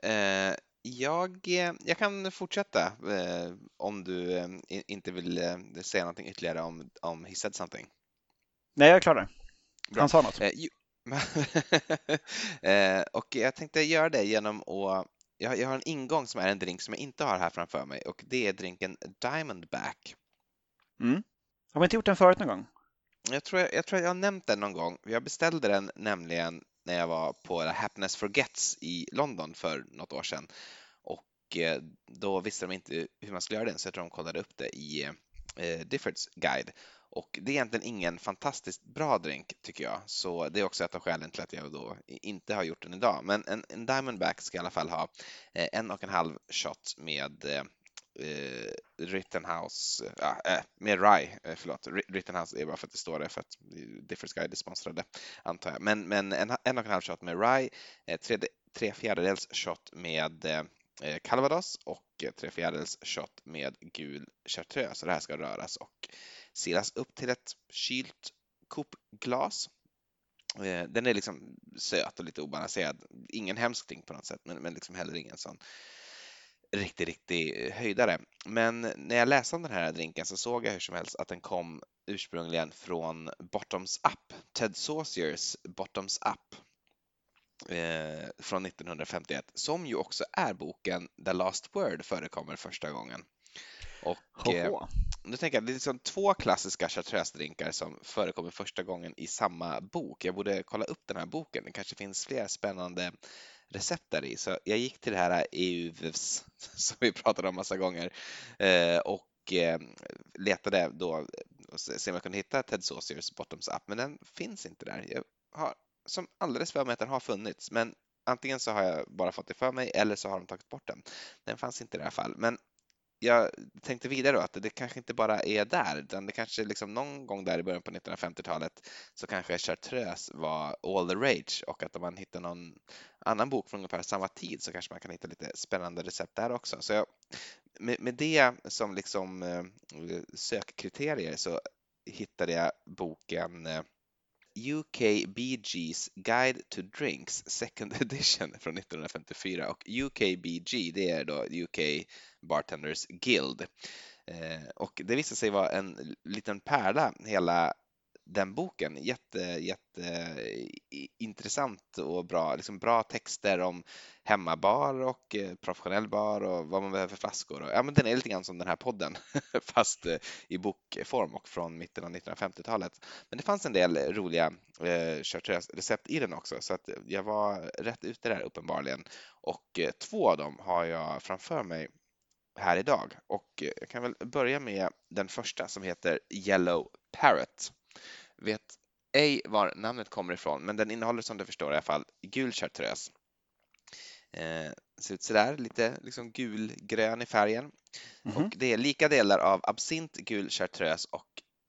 Eh, jag, eh, jag kan fortsätta eh, om du eh, inte vill eh, säga någonting ytterligare om, om He said something. Nej, jag är klar där. Bra. Han sa något. Ju- och jag tänkte göra det genom att jag, jag har en ingång som är en drink som jag inte har här framför mig och det är drinken Diamondback. Mm. Har vi inte gjort den förut någon gång? Jag tror jag, jag tror jag har nämnt den någon gång. Jag beställde den nämligen när jag var på Happiness Forgets i London för något år sedan. Och eh, då visste de inte hur man skulle göra den så jag tror de kollade upp det i eh, Diffords guide. Och det är egentligen ingen fantastiskt bra drink tycker jag, så det är också ett av skälen till att jag då inte har gjort den idag. Men en, en Diamondback ska i alla fall ha eh, en och en halv shot med eh, Rittenhouse, äh, med Rye, eh, förlåt, Rittenhouse är bara för att det står det för att Difference Guide är sponsrade antar jag. Men, men en, en och en halv shot med Rye, eh, tre, tre fjärdedels shot med eh, eh Calvados och tre fjärdedels shot med gul chartreuse. Så det här ska röras och silas upp till ett kylt kopglas. Den är liksom söt och lite obalanserad. Ingen hemsk drink på något sätt, men, men liksom heller ingen sån riktig, riktig höjdare. Men när jag läste om den här drinken så såg jag hur som helst att den kom ursprungligen från Bottoms Up, Ted Sauciers Bottoms Up eh, från 1951, som ju också är boken The Last Word förekommer första gången. Och eh, nu tänker jag, det är liksom två klassiska chartreuse-drinkar som förekommer första gången i samma bok. Jag borde kolla upp den här boken. Det kanske finns fler spännande recept där i. Så jag gick till det här EUVS som vi pratade om massa gånger eh, och eh, letade då och se om jag kunde hitta Ted Sauciers Bottoms Up, men den finns inte där. Jag har som alldeles för mig att den har funnits, men antingen så har jag bara fått det för mig eller så har de tagit bort den. Den fanns inte i det här fallet, men jag tänkte vidare då att det kanske inte bara är där, utan det kanske liksom någon gång där i början på 1950-talet så kanske chartreuse var all the rage och att om man hittar någon annan bok från ungefär samma tid så kanske man kan hitta lite spännande recept där också. Så jag, med, med det som liksom eh, sökkriterier så hittade jag boken eh, eh, UKBG's Guide to Drinks Second Edition från 1954 och UKBG det är då UK Bartenders Guild. Eh, och det visade sig vara en liten pärla hela den boken. Jätte, jätte eh, intressant och bra, liksom bra texter om hemmabar och eh, professionell bar och vad man behöver för flaskor. Och, ja, men den är lite grann som den här podden fast eh, i bokform och från mitten av 1950-talet. Men det fanns en del roliga eh, recept i den också så att jag var rätt ute där uppenbarligen. Och eh, två av dem har jag framför mig här idag och jag kan väl börja med den första som heter Yellow Parrot. Vet ej var namnet kommer ifrån, men den innehåller som du förstår i alla fall gul chartreuse. Eh, ser ut sådär, lite liksom gulgrön i färgen. Mm -hmm. Och det är lika delar av absint, gul chartreuse och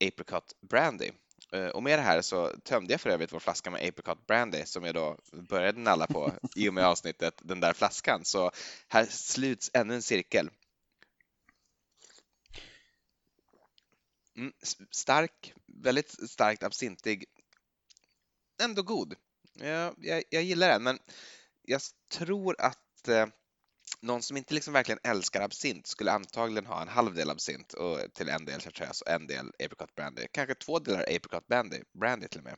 apricot brandy. Eh, och med det här så tömde jag för övrigt vår flaska med apricot brandy som jag då började nalla på i och med avsnittet Den där flaskan. Så här sluts ännu en cirkel. Mm, stark, väldigt starkt absintig. Ändå god. Jag, jag, jag, gillar den, men jag tror att eh, någon som inte liksom verkligen älskar absint skulle antagligen ha en halv del absint och till en del chartreuse och en del apricot brandy. Kanske två delar apricot brandy, brandy till och med,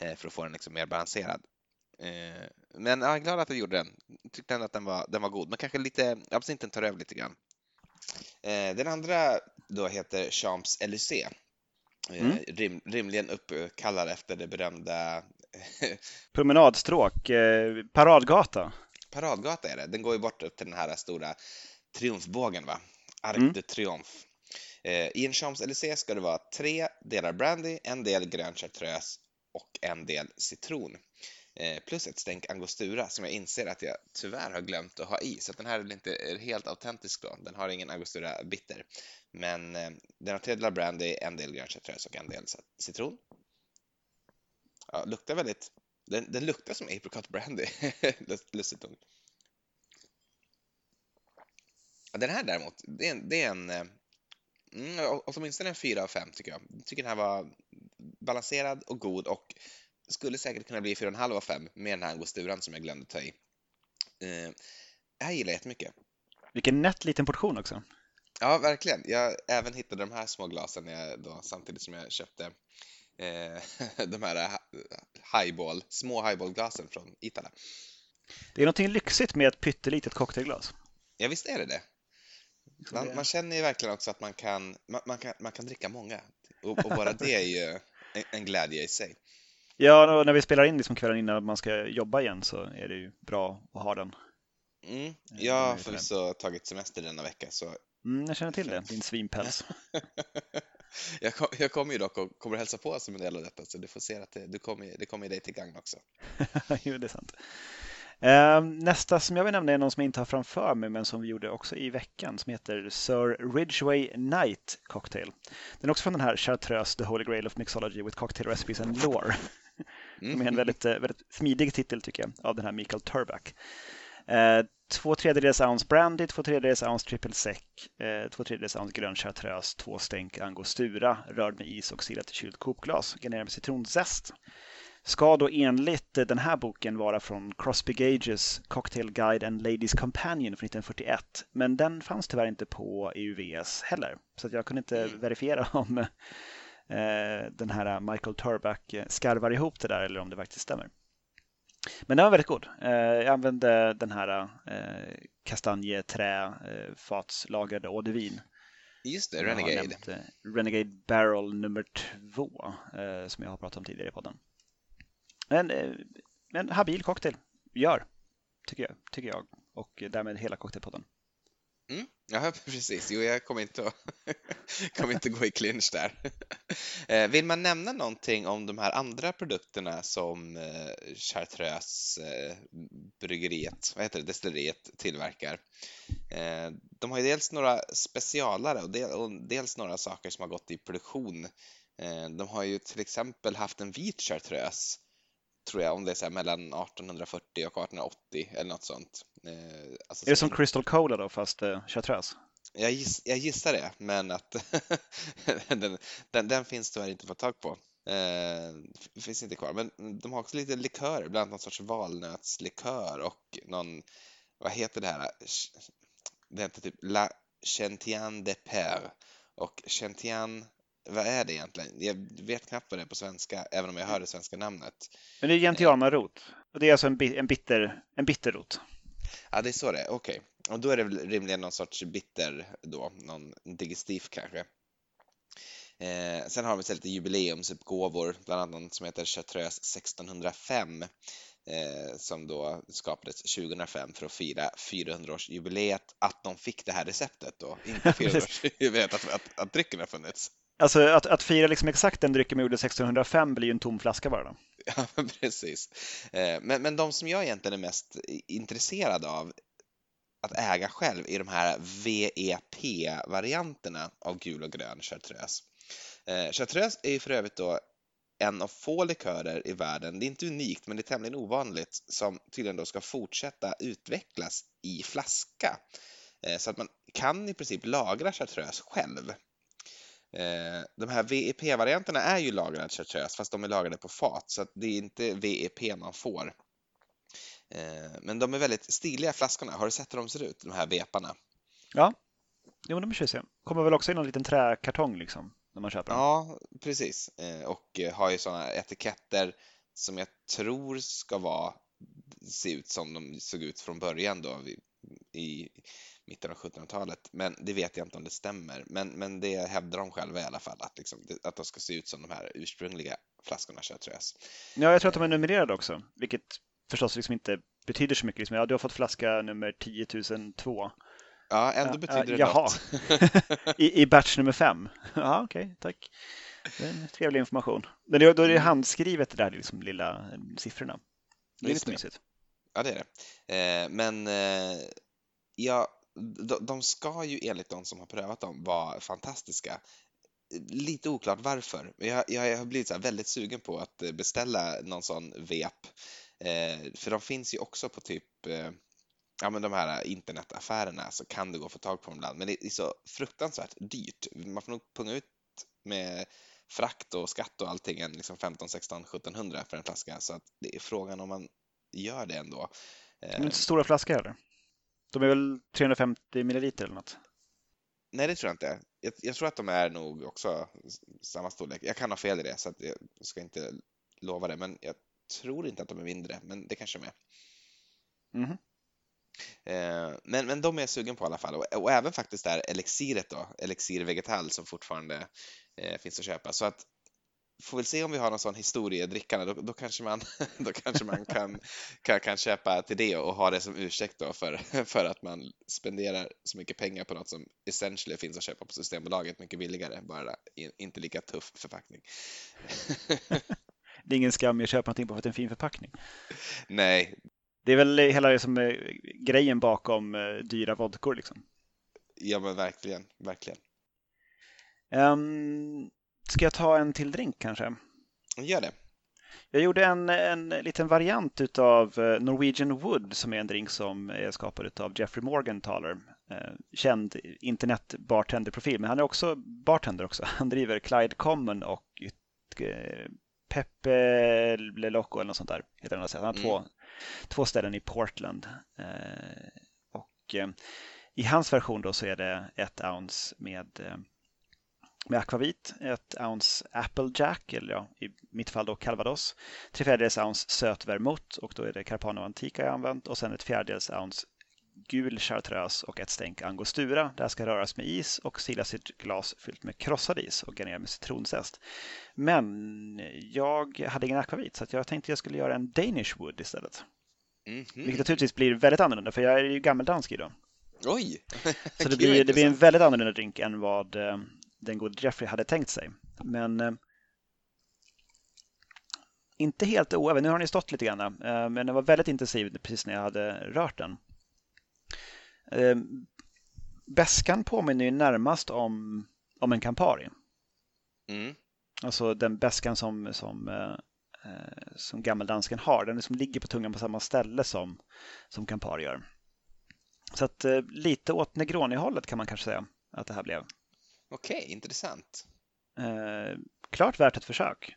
eh, för att få den liksom mer balanserad. Eh, men jag är glad att jag gjorde den. Tyckte ändå att den var, den var god, men kanske lite, absinten tar över lite grann. Eh, den andra då heter Champs-Élysées. Eh, mm. Rim, rimligen uppkallad efter det berömda Promenadstråk, eh, paradgata. Paradgata är det. Den går ju bort upp till den här stora triumfbågen, va? Arc mm. de Triomphe. I en Champs-Élysées ska det vara tre delar brandy, en del grön chartreuse och en del citron. Eh, plus ett stänk angostura som jag inser att jag tyvärr har glömt att ha i, så den här är inte helt autentisk då. Den har ingen angostura bitter. Men eh, den har tre delar brandy, en del grön chartreuse och en del citron. Ja, luktar väldigt... Den, den luktar som apricot brandy, lustigt nog. Den här däremot, det är en, det är en eh, mm, åtminstone en fyra av fem tycker jag. Jag tycker den här var balanserad och god och skulle säkert kunna bli 4,5 av 5 med den här angosturan som jag glömde ta i. Eh, det här gillar jag jättemycket. Vilken nätt liten portion också. Ja, verkligen. Jag även hittade de här små glasen jag då, samtidigt som jag köpte eh, de här highball, små highballglasen från Itala. Det är någonting lyxigt med ett pyttelitet cocktailglas. Ja, visst är det det. Man, man känner ju verkligen också att man kan, man, man kan, man kan dricka många. Och, och bara det är ju en, en glädje i sig. Ja, när vi spelar in liksom kvällen innan man ska jobba igen så är det ju bra att ha den. Mm. Jag har förvisso tagit semester denna vecka så... Mm, jag känner till det, din svinpäls. jag, kom, jag kommer ju dock och kommer hälsa på som en del av detta så du får se att det, du kommer, det kommer dig till gagn också. jo, det är sant. Ehm, nästa som jag vill nämna är någon som jag inte har framför mig men som vi gjorde också i veckan som heter Sir Ridgway Night Cocktail. Den är också från den här Chartreuse The Holy Grail of Mixology with Cocktail Recipes and Lore. Mm. Är en väldigt, eh, väldigt smidig titel tycker jag av den här Mikael Turback. Eh, två tredjedels ounce brandy, två tredjedels ounce triple sec, eh, två tredjedels ounce grön chartreuse, två stänk angostura, rörd med is och silat i kylt kokglas, genererad med citronzest. Ska då enligt den här boken vara från Crosby Gages Cocktail Guide and Ladies Companion från 1941. Men den fanns tyvärr inte på EUVS heller. Så jag kunde inte mm. verifiera om den här Michael Turback skarvar ihop det där eller om det faktiskt stämmer. Men den var väldigt god. Eh, jag använde den här eh, kastanjeträ eh, fatslagrade eau de vin. Just det, Renegade. Nämnt, Renegade Barrel nummer två som jag har pratat om tidigare i podden. Men en habil cocktail, gör, tycker jag, tycker jag. Och därmed hela cocktailpodden. Mm, ja, precis. Jo, jag kommer inte att, kommer inte gå i clinch där. Eh, vill man nämna någonting om de här andra produkterna som eh, Chartreuse eh, bryggeriet, vad heter det, destilleriet tillverkar? De har ju dels några specialare och dels några saker som har gått i produktion. De har ju till exempel haft en vit Chartreuse tror jag, om det är så mellan 1840 och 1880 eller något sånt. Eh, alltså, är det som Crystal Cola då, fast eh, chartreuse? Jag, giss, jag gissar det, men att den, den, den, finns tyvärr inte att få tag på. Eh, finns inte kvar, men de har också lite likörer, bland annat någon sorts valnötslikör och någon, vad heter det här? Det heter typ La Chentian de Per och Chentian vad är det egentligen? Jag vet knappt vad det är på svenska, även om jag hör det svenska namnet. Men det är gentianarot. Och det är alltså en, en, bitter, en bitterrot. Ja, det är så det är. Okej. Okay. Och då är det väl rimligen någon sorts bitter då, någon digestif kanske. Eh, sen har vi lite jubileumsutgåvor, bland annat någon som heter Chartreuse 1605 eh, som då skapades 2005 för att fira 400-årsjubileet att de fick det här receptet då, inte 400-årsjubileet att, att, att drycken har funnits. Alltså att, att fira liksom exakt den drycken man gjorde 1605 blir ju en tom flaska bara. Då. Ja, precis. Eh, men, men de som jag egentligen är mest intresserad av att äga själv är de här VEP-varianterna av gul och grön chartreuse. Eh, chartreuse är ju för övrigt då en av få likörer i världen, det är inte unikt men det är tämligen ovanligt, som tydligen då ska fortsätta utvecklas i flaska. Eh, så att man kan i princip lagra chartreuse själv de här VEP-varianterna är ju lagrade chartreuse fast de är lagrade på fat så det är inte VEP man får. Eh, men de är väldigt stiliga flaskorna. Har du sett hur de ser ut, de här veparna? Ja, jo de är tjusiga. Kommer väl också i någon liten träkartong liksom när man köper dem? Ja, precis. Eh, och har ju sådana etiketter som jag tror ska vara se ut som de såg ut från början då i mitten av 1700-talet. Men det vet jag inte om det stämmer. Men, men det hävdar de själva i alla fall, att, liksom, att de ska se ut som de här ursprungliga flaskorna chartreuse. Ja, jag tror att de är numrerade också, vilket förstås liksom inte betyder så mycket. Liksom, ja, du har fått flaska nummer 10 002. Ja, ändå betyder det Jaha. något. I, I batch nummer fem. Ja, okej, okay, tack. Det trevlig information. Men då är det mm. handskrivet det där liksom, lilla siffrorna. Det är lite mysigt. Ja, det är det. Eh, men eh, ja, de ska ju enligt de som har prövat dem vara fantastiska. Lite oklart varför. Jag, jag har blivit så väldigt sugen på att beställa någon sån vep. Eh, för de finns ju också på typ eh, ja, men de här internetaffärerna så kan det gå att få tag på dem ibland. Men det är så fruktansvärt dyrt. Man får nog punga ut med frakt och skatt och allting än liksom 15, 16, 1700 för en flaska. Så att det är frågan om man gör det ändå. De är inte stora flaskor heller? De är väl 350 milliliter eller något? Nej, det tror jag inte. Jag, jag, tror att de är nog också samma storlek. Jag kan ha fel i det, så jag ska inte lova det. Men jag tror inte att de är mindre, men det kanske de är. Mm. Eh, men, men de är jag sugen på i alla fall. Och, och även faktiskt det här elixiret då, elixir vegetal som fortfarande eh, finns att köpa. Så att får väl se om vi har någon sån historiedrickande, då, då kanske man, då kanske man kan, kan, kan köpa till det och ha det som ursäkt då för, för att man spenderar så mycket pengar på något som essentially finns att köpa på Systembolaget mycket billigare, bara i, inte lika tuff förpackning. det är ingen skam att köpa någonting bara för att det är en fin förpackning. Nej. Det är väl hela liksom, eh, grejen bakom eh, dyra vodkor liksom. Ja men verkligen, verkligen. Um, Ska jag ta en till drink kanske? Gör det. Jag gjorde en, en liten variant av eh, Norwegian Wood som är en drink som är skapad av Jeffrey Morgenthaler. Eh, känd internetbartenderprofil, men han är också bartender också. Han driver Clyde Common och eh, Pepe Le Loco eller något sånt där. Heter han, han har mm. två, två ställen i Portland. Och i hans version då så är det ett ounce med med akvavit, ett ounce Applejack, eller ja, i mitt fall då calvados, tre fjärdedels ounce söt vermouth och då är det Carpano Antica jag använt och sen ett fjärdedels ounce gul chartreuse och ett stänk angostura. Det här ska röras med is och silas i ett glas fyllt med krossad is och garneras med citronzest. Men jag hade ingen akvavit så jag tänkte jag skulle göra en Danish Wood istället. Mm -hmm. Vilket naturligtvis blir väldigt annorlunda för jag är ju gammeldansk idag. Oj! så det blir, det blir en väldigt annorlunda drink än vad eh, den gode Jeffrey hade tänkt sig. Men eh, inte helt oäven. Nu har den stått lite grann, eh, men den var väldigt intensiv precis när jag hade rört den. Eh, Bäskan påminner ju närmast om, om en Campari. Mm. Alltså den bäskan som, som, som gammeldansken har. Den liksom ligger på tungan på samma ställe som, som Campari gör. Så att lite åt Negroni-hållet kan man kanske säga att det här blev. Okej, okay, intressant. Eh, klart värt ett försök.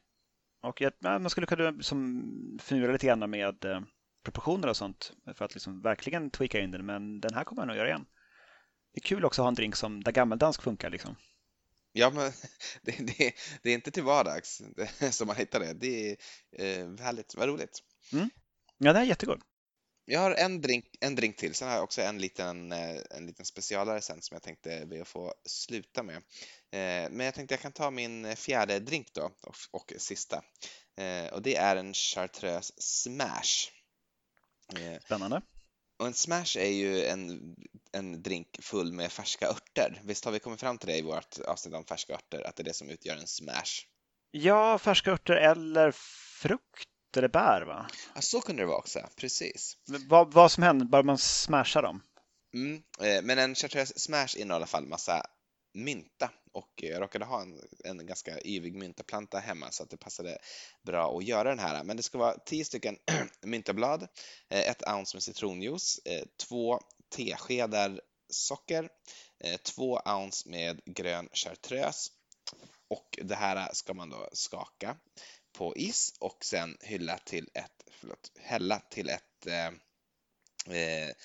Och jag, man skulle kunna som, finura lite grann med eh, proportioner och sånt för att liksom verkligen tweaka in den, men den här kommer jag nog göra igen. Det är kul också att ha en drink som där gammeldansk funkar. Liksom. Ja, men det, det, det, är inte till vardags som man hittar det. Det är eh, härligt, vad roligt. Mm. Ja, det är jättegod. Jag har en drink, en drink till, sen har jag också en liten, eh, en liten specialare sen som jag tänkte be att få sluta med. Eh, men jag tänkte jag kan ta min fjärde drink då och, och sista. Eh, och det är en Chartreuse Smash. Spännande. Och en smash är ju en, en drink full med färska örter. Visst har vi kommit fram till det i vårt avsnitt om färska örter, att det är det som utgör en smash? Ja, färska örter eller frukt eller bär va? Ja, så kunde det vara också, precis. Vad, vad som händer, bara man smashar dem? Mm, eh, men en chartreuse smash innehåller i alla fall massa mynta och jag råkade ha en, en ganska yvig myntaplanta hemma så att det passade bra att göra den här. Men det ska vara 10 stycken myntablad, eh, ett ounce med citronjuice, eh, två teskedar socker, två ounce med grön chartreuse och det här ska man då skaka på is och sen hylla till ett, förlåt, hälla till ett eh, eh,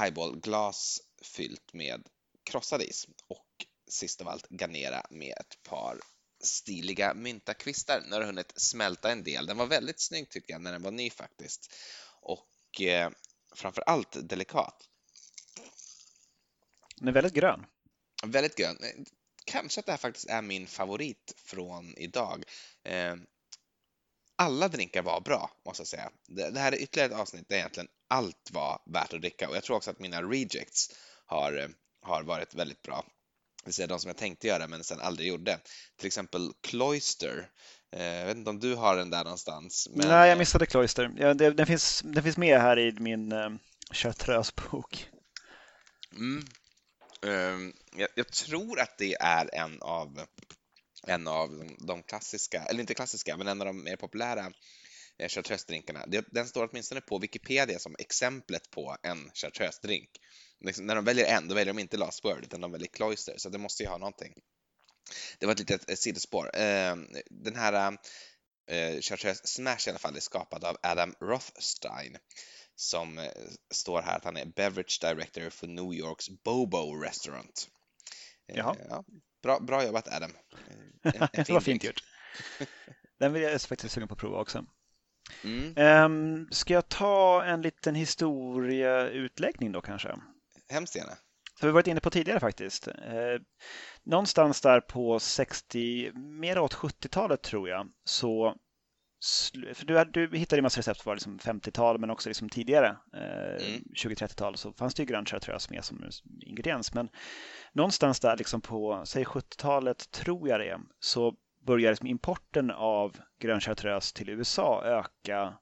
highballglas fyllt med krossad is och sist av allt garnera med ett par stiliga myntakvistar. Nu har det hunnit smälta en del. Den var väldigt snygg tycker jag när den var ny faktiskt. Och eh, framför allt delikat. Den är väldigt grön. Väldigt grön. Kanske att det här faktiskt är min favorit från idag. Eh, alla drinkar var bra, måste jag säga. Det, det här är ytterligare ett avsnitt där egentligen allt var värt att dricka och jag tror också att mina rejects har, har varit väldigt bra. Det vill säga de som jag tänkte göra men sen aldrig gjorde. Till exempel Cloister. Eh, jag vet inte om du har den där någonstans? Men... Nej, jag missade Cloister. Ja, det, den, finns, den finns med här i min uh, Chartreuse-bok. Mm. Um, jag, jag, tror att det är en av en av de klassiska, eller inte klassiska, men en av de mer populära eh, chartreuse-drinkarna. Den står åtminstone på Wikipedia som exemplet på en chartreuse-drink. Liksom, när de väljer en, då väljer de inte Last Word, utan de väljer Cloister, så det måste ju ha någonting. Det var ett litet sidospår. Eh, den här eh, Chartreuse Smash i alla fall är skapad av Adam Rothstein som står här att han är Beverage Director för New Yorks Bobo Restaurant. Jaha. Ja, bra, bra jobbat Adam. En, en det var fint gjort. Den vill jag faktiskt sugen på att prova också. Mm. Um, ska jag ta en liten historieutläggning då kanske? Hemskt gärna. har vi varit inne på tidigare faktiskt. Eh, någonstans där på 60, mer åt 70-talet tror jag, så för du, du hittade ju massa recept för liksom 50-tal men också liksom tidigare, eh, mm. 20-30-tal, så fanns det ju grön chartreuse med som ingrediens. Men någonstans där liksom på, säg 70-talet tror jag det är, så börjar liksom importen av grön chartreuse till USA öka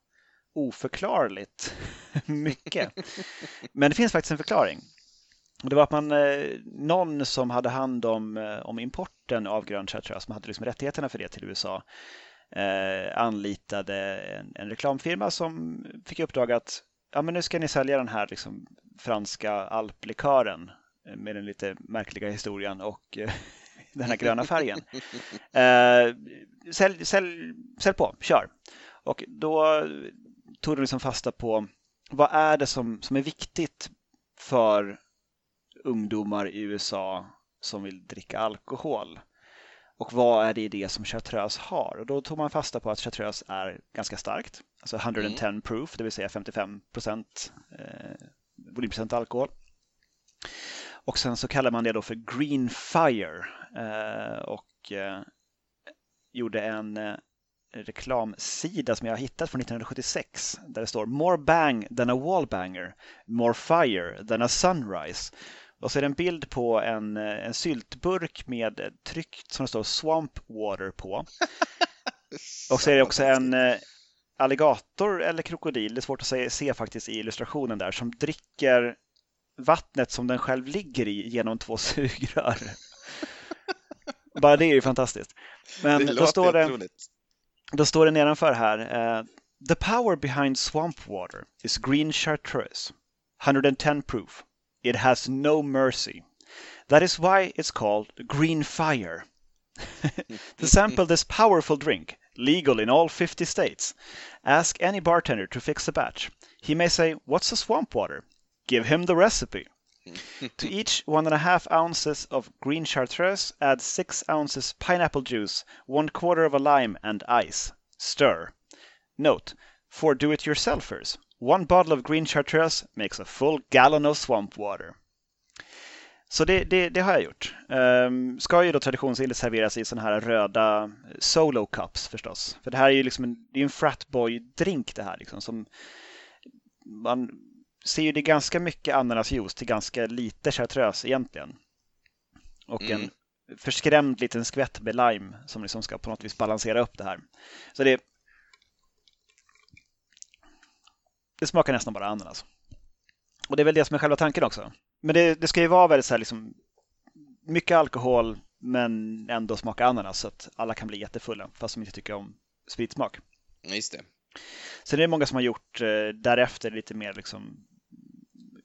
oförklarligt mycket. Men det finns faktiskt en förklaring. Det var att man, eh, någon som hade hand om, eh, om importen av grön chartreuse, som hade liksom rättigheterna för det till USA, eh, anlitade en, en, reklamfirma som fick i uppdrag att ja, men nu ska ni sälja den här liksom, franska alplikören eh, med den lite märkliga historien och eh, den här gröna färgen. Eh, sälj, sälj, sälj på, kör! Och då tog de liksom fasta på vad är det som, som är viktigt för ungdomar i USA som vill dricka alkohol? Och vad är det i det som chartreuse har? Och då tog man fasta på att chartreuse är ganska starkt, alltså 110 mm. proof, det vill säga 55 procent eh, volymprocent alkohol. Och sen så kallar man det då för Green Fire eh, och eh, gjorde en eh, reklamsida som jag har hittat från 1976 där det står More bang than a wallbanger, more fire than a sunrise. Och så är det en bild på en, eh, en syltburk med tryckt som det står Swamp Water på. Och så är det också en eh, alligator eller krokodil, det är svårt att se, se faktiskt i illustrationen där, som dricker vattnet som den själv ligger i genom två sugrör. Bara det är ju fantastiskt. Men det då står det, då står det nedanför här. Uh, The power behind swamp water is green chartreuse, 110 proof. It has no mercy. That is why it's called green fire. to sample this powerful drink, legal in all 50 states, ask any bartender to fix a batch. He may say, What's a swamp water? Give him the recipe. to each one and a half ounces of green chartreuse, add six ounces pineapple juice, one quarter of a lime, and ice. Stir. Note: For do-it-yourselfers, one bottle of green chartreuse makes a full gallon of swamp water. Så det, det, det har jag gjort. Um, ska ju då traditionsenligt serveras i sådana här röda solo cups förstås. För det här är ju liksom en, det är en fratboy-drink det här liksom som man ser ju det ganska mycket ananasjuice till ganska lite chartreuse egentligen. Och mm. en förskrämd liten skvätt med lime som liksom ska på något vis balansera upp det här. Så det, det smakar nästan bara ananas. Och det är väl det som är själva tanken också. Men det, det ska ju vara väldigt så här liksom mycket alkohol men ändå smaka ananas så att alla kan bli jättefulla fast de inte tycker om spritsmak. Just det. Sen är det många som har gjort eh, därefter lite mer liksom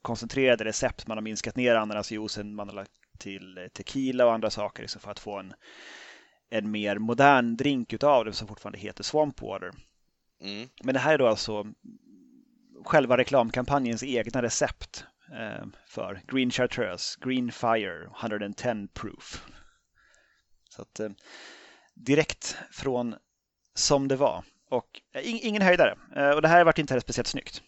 koncentrerade recept. Man har minskat ner ananasjuicen, man har lagt till tequila och andra saker liksom för att få en, en mer modern drink utav det som fortfarande heter Swamp Water. Mm. Men det här är då alltså själva reklamkampanjens egna recept eh, för Green Chartreuse, Green Fire, 110 proof. Så att, eh, direkt från som det var. Och eh, ingen höjdare. Och det här varit inte heller speciellt snyggt.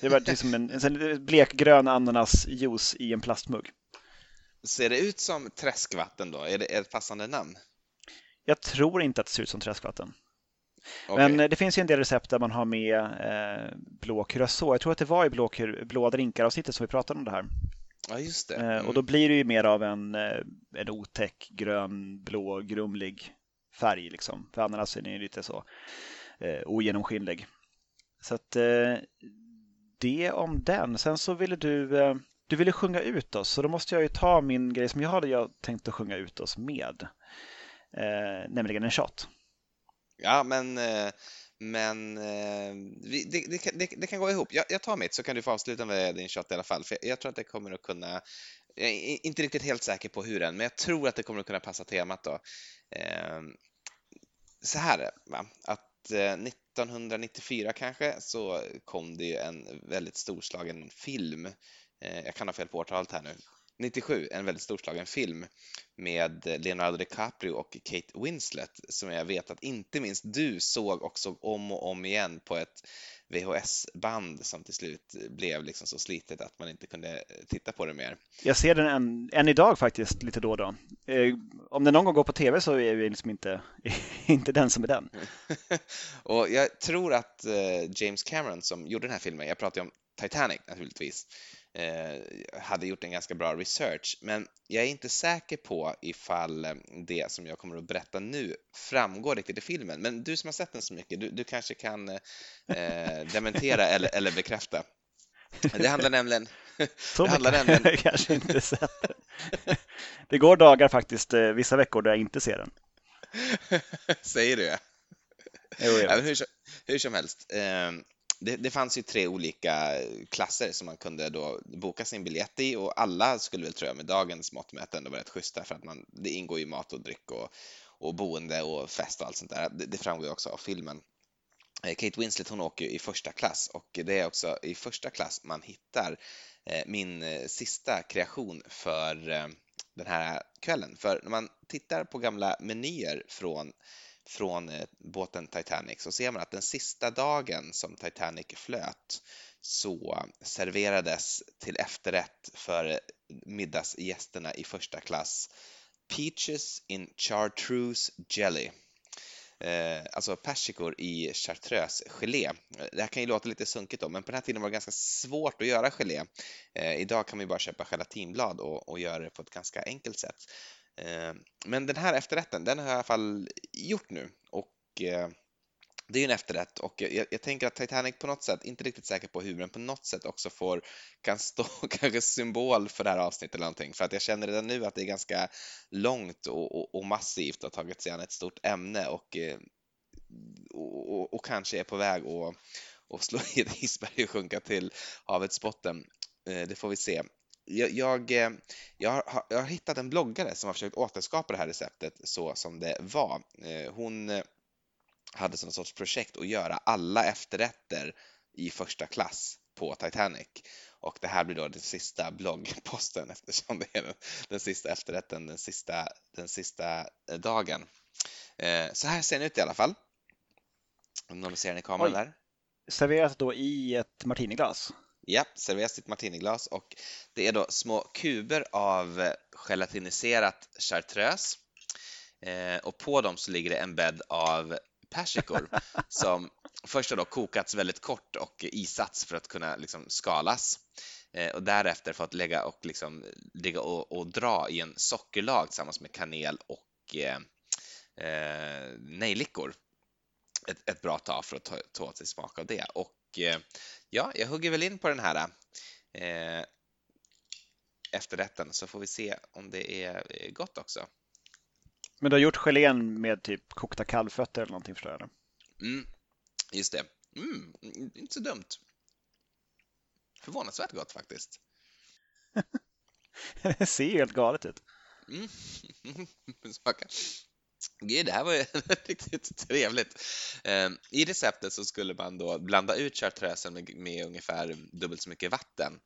Det var liksom en, en blekgrön ananasjuice i en plastmugg. Ser det ut som träskvatten då? Är det ett passande namn? Jag tror inte att det ser ut som träskvatten. Okay. Men det finns ju en del recept där man har med eh, blå curacao. Jag tror att det var i blå, blå drinkar-avsnittet som vi pratade om det här. Ja, just det. Mm. Eh, och då mm. blir det ju mer av en, eh, en otäck grön, blå, grumlig färg liksom. För ananasen är ju lite så eh, ogenomskinlig. Så att eh, det om den. Sen så ville du, eh, du ville sjunga ut oss, så då måste jag ju ta min grej som jag hade jag tänkt att sjunga ut oss med. Eh, nämligen en shot. Ja, men, eh, men eh, det, det, det, det, kan gå ihop. Jag, jag tar mitt så kan du få avsluta med din shot i alla fall. För jag tror att det kommer att kunna, jag är inte riktigt helt säker på hur än, men jag tror att det kommer att kunna passa temat då. Ehm, så här va? att eh, 1994 kanske så kom det ju en väldigt storslagen film. Jag kan ha fel på årtalet här nu. 97, en väldigt storslagen film med Leonardo DiCaprio och Kate Winslet som jag vet att inte minst du såg och såg om och om igen på ett VHS-band som till slut blev liksom så slitet att man inte kunde titta på det mer. Jag ser den än, än idag faktiskt lite då och då. Eh, om den någon gång går på tv så är det liksom inte, inte den som är den. och jag tror att eh, James Cameron som gjorde den här filmen, jag pratar ju om Titanic naturligtvis, hade gjort en ganska bra research, men jag är inte säker på ifall eh, det som jag kommer att berätta nu framgår riktigt i filmen. Men du som har sett den så mycket, du, du kanske kan eh, dementera eller, eller bekräfta. Det handlar nämligen... Så det handlar nämligen... jag kanske inte sett den. Det går dagar faktiskt, eh, vissa veckor, där jag inte ser den. Säger du? Jo, ja, hur, hur, som helst. Eh, det, det, fanns ju tre olika klasser som man kunde då boka sin biljett i och alla skulle väl tror jag med dagens mått mätt ändå vara rätt schyssta för att man, det ingår ju mat och dryck och, och boende och fest och allt sånt där. Det, det framgår ju också av filmen. Eh, Kate Winslet hon åker i första klass och det är också i första klass man hittar eh, min eh, sista kreation för den här kvällen. För när man tittar på gamla menyer från från eh, båten Titanic så ser man att den sista dagen som Titanic flöt så serverades till efterrätt för middagsgästerna i första klass Peaches in chartreuse jelly. Eh, alltså persikor i chartreuse-gelé. Det här kan ju låta lite sunkigt då, men på den här tiden var det ganska svårt att göra gelé. Eh, idag kan man ju bara köpa gelatinblad och, och göra det på ett ganska enkelt sätt. Eh, men den här efterrätten, den har jag i alla fall gjort nu och eh, det är ju en efterrätt och jag, jag, tänker att Titanic på något sätt, inte riktigt säker på hur, men på något sätt också får, kan stå kanske symbol för det här avsnittet eller någonting. För att jag känner redan nu att det är ganska långt och, och, och massivt och tagit sig an ett stort ämne eh, och, och, och, kanske är på väg att och slå i ett isberg och sjunka till havets botten. Det får vi se jag, jag, eh, jag, har, jag har hittat en bloggare som har försökt återskapa det här receptet så som det var. Eh, hon eh, hade som sorts projekt att göra alla efterrätter i första klass på Titanic. Och det här blir då den sista bloggposten eftersom det är den, den sista efterrätten den sista, den sista dagen. Så här ser den ut i alla fall. Om någon ser den i kameran Oj. där. Serverat då i ett martiniglas? Ja, serveras i ett martiniglas och det är då små kuber av eh, gelatiniserat chartreuse. Eh, och på dem så ligger det en bädd av persikor som först har då kokats väldigt kort och isats för att kunna liksom skalas. Eh, och därefter fått lägga och, liksom, ligga och, och dra i en sockerlag tillsammans med kanel och eh, nejlikor. Ett, ett, bra tag för att ta, ta åt sig smak av det. Och Eh, ja, jag hugger väl in på den här eh, efterrätten så får vi se om det är eh, gott också. Men du har gjort gelén med typ kokta kalvfötter eller någonting förstår jag? Mm, just det. Mm, inte så dumt. Förvånansvärt gott faktiskt. det ser helt galet ut. Mm. Gud, det här var ju riktigt trevligt. Ehm, I receptet så skulle man då blanda ut chartreusen med, med ungefär dubbelt så mycket vatten.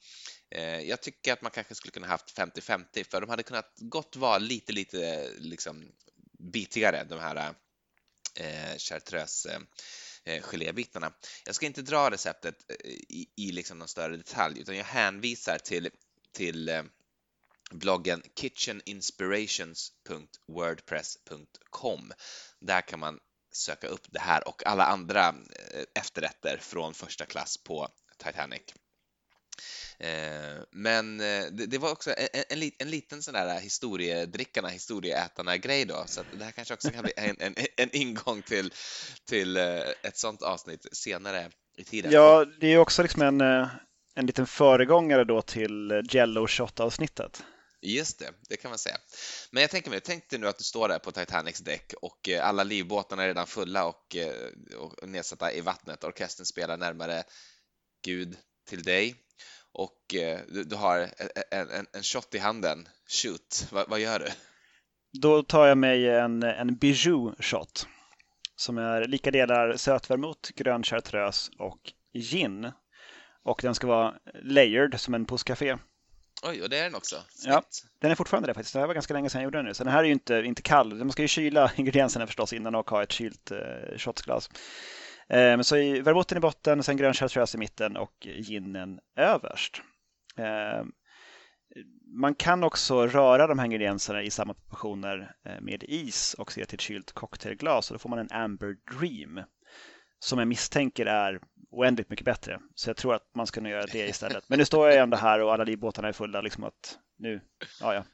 Ehm, jag tycker att man kanske skulle kunna haft 50-50 för de hade kunnat gott vara lite, lite liksom bitigare, de här eh, chartreuse eh, gelébitarna. Jag ska inte dra receptet eh, i, i liksom någon större detalj utan jag hänvisar till, till eh, bloggen kitcheninspirations.wordpress.com. Där kan man söka upp det här och alla andra eh, efterrätter från första klass på Titanic. Eh, men eh, det var också en, en, liten sån där historiedrickarna, historieätarna grej då, så det här kanske också kan bli en, en, en ingång till, till ett sånt avsnitt senare i tiden. Ja, det är också liksom en, en liten föregångare då till Jello Shot-avsnittet. Just det, det kan man säga. Men jag tänker mig, tänk dig nu att du står där på Titanics däck och eh, alla livbåtarna är redan fulla och, eh, och nedsatta i vattnet. Orkestern spelar närmare Gud till dig och eh, du, du har e, e, en, en, en, shot i handen. Shoot, Va, vad gör du? Då tar jag mig en, en bijou shot som är lika delar sötvermouth, grön chartreuse och gin. Och den ska vara layered som en postcafé. Oj, och det är den också. Snyggt. Ja, den är fortfarande det faktiskt. Det här var ganska länge sedan jag gjorde den nu. Så den här är ju inte, inte kall. Man ska ju kyla ingredienserna förstås innan och ha ett kylt eh, shotsglas. Men så i vermouten i botten, sen grön chartreuse i mitten och ginen överst. Man kan också röra de här ingredienserna i samma proportioner med is och se till ett kylt cocktailglas och då får man en Amber Dream som jag misstänker är oändligt mycket bättre. Så jag tror att man ska göra det istället. Men nu står jag ändå här och alla livbåtarna är fulla. Liksom att nu, ja, ja.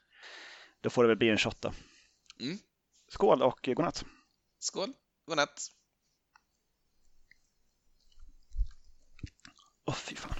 Då får det väl bli en shot då. Mm. Skål och godnatt. Skål, godnatt. Åh, oh, fy fan.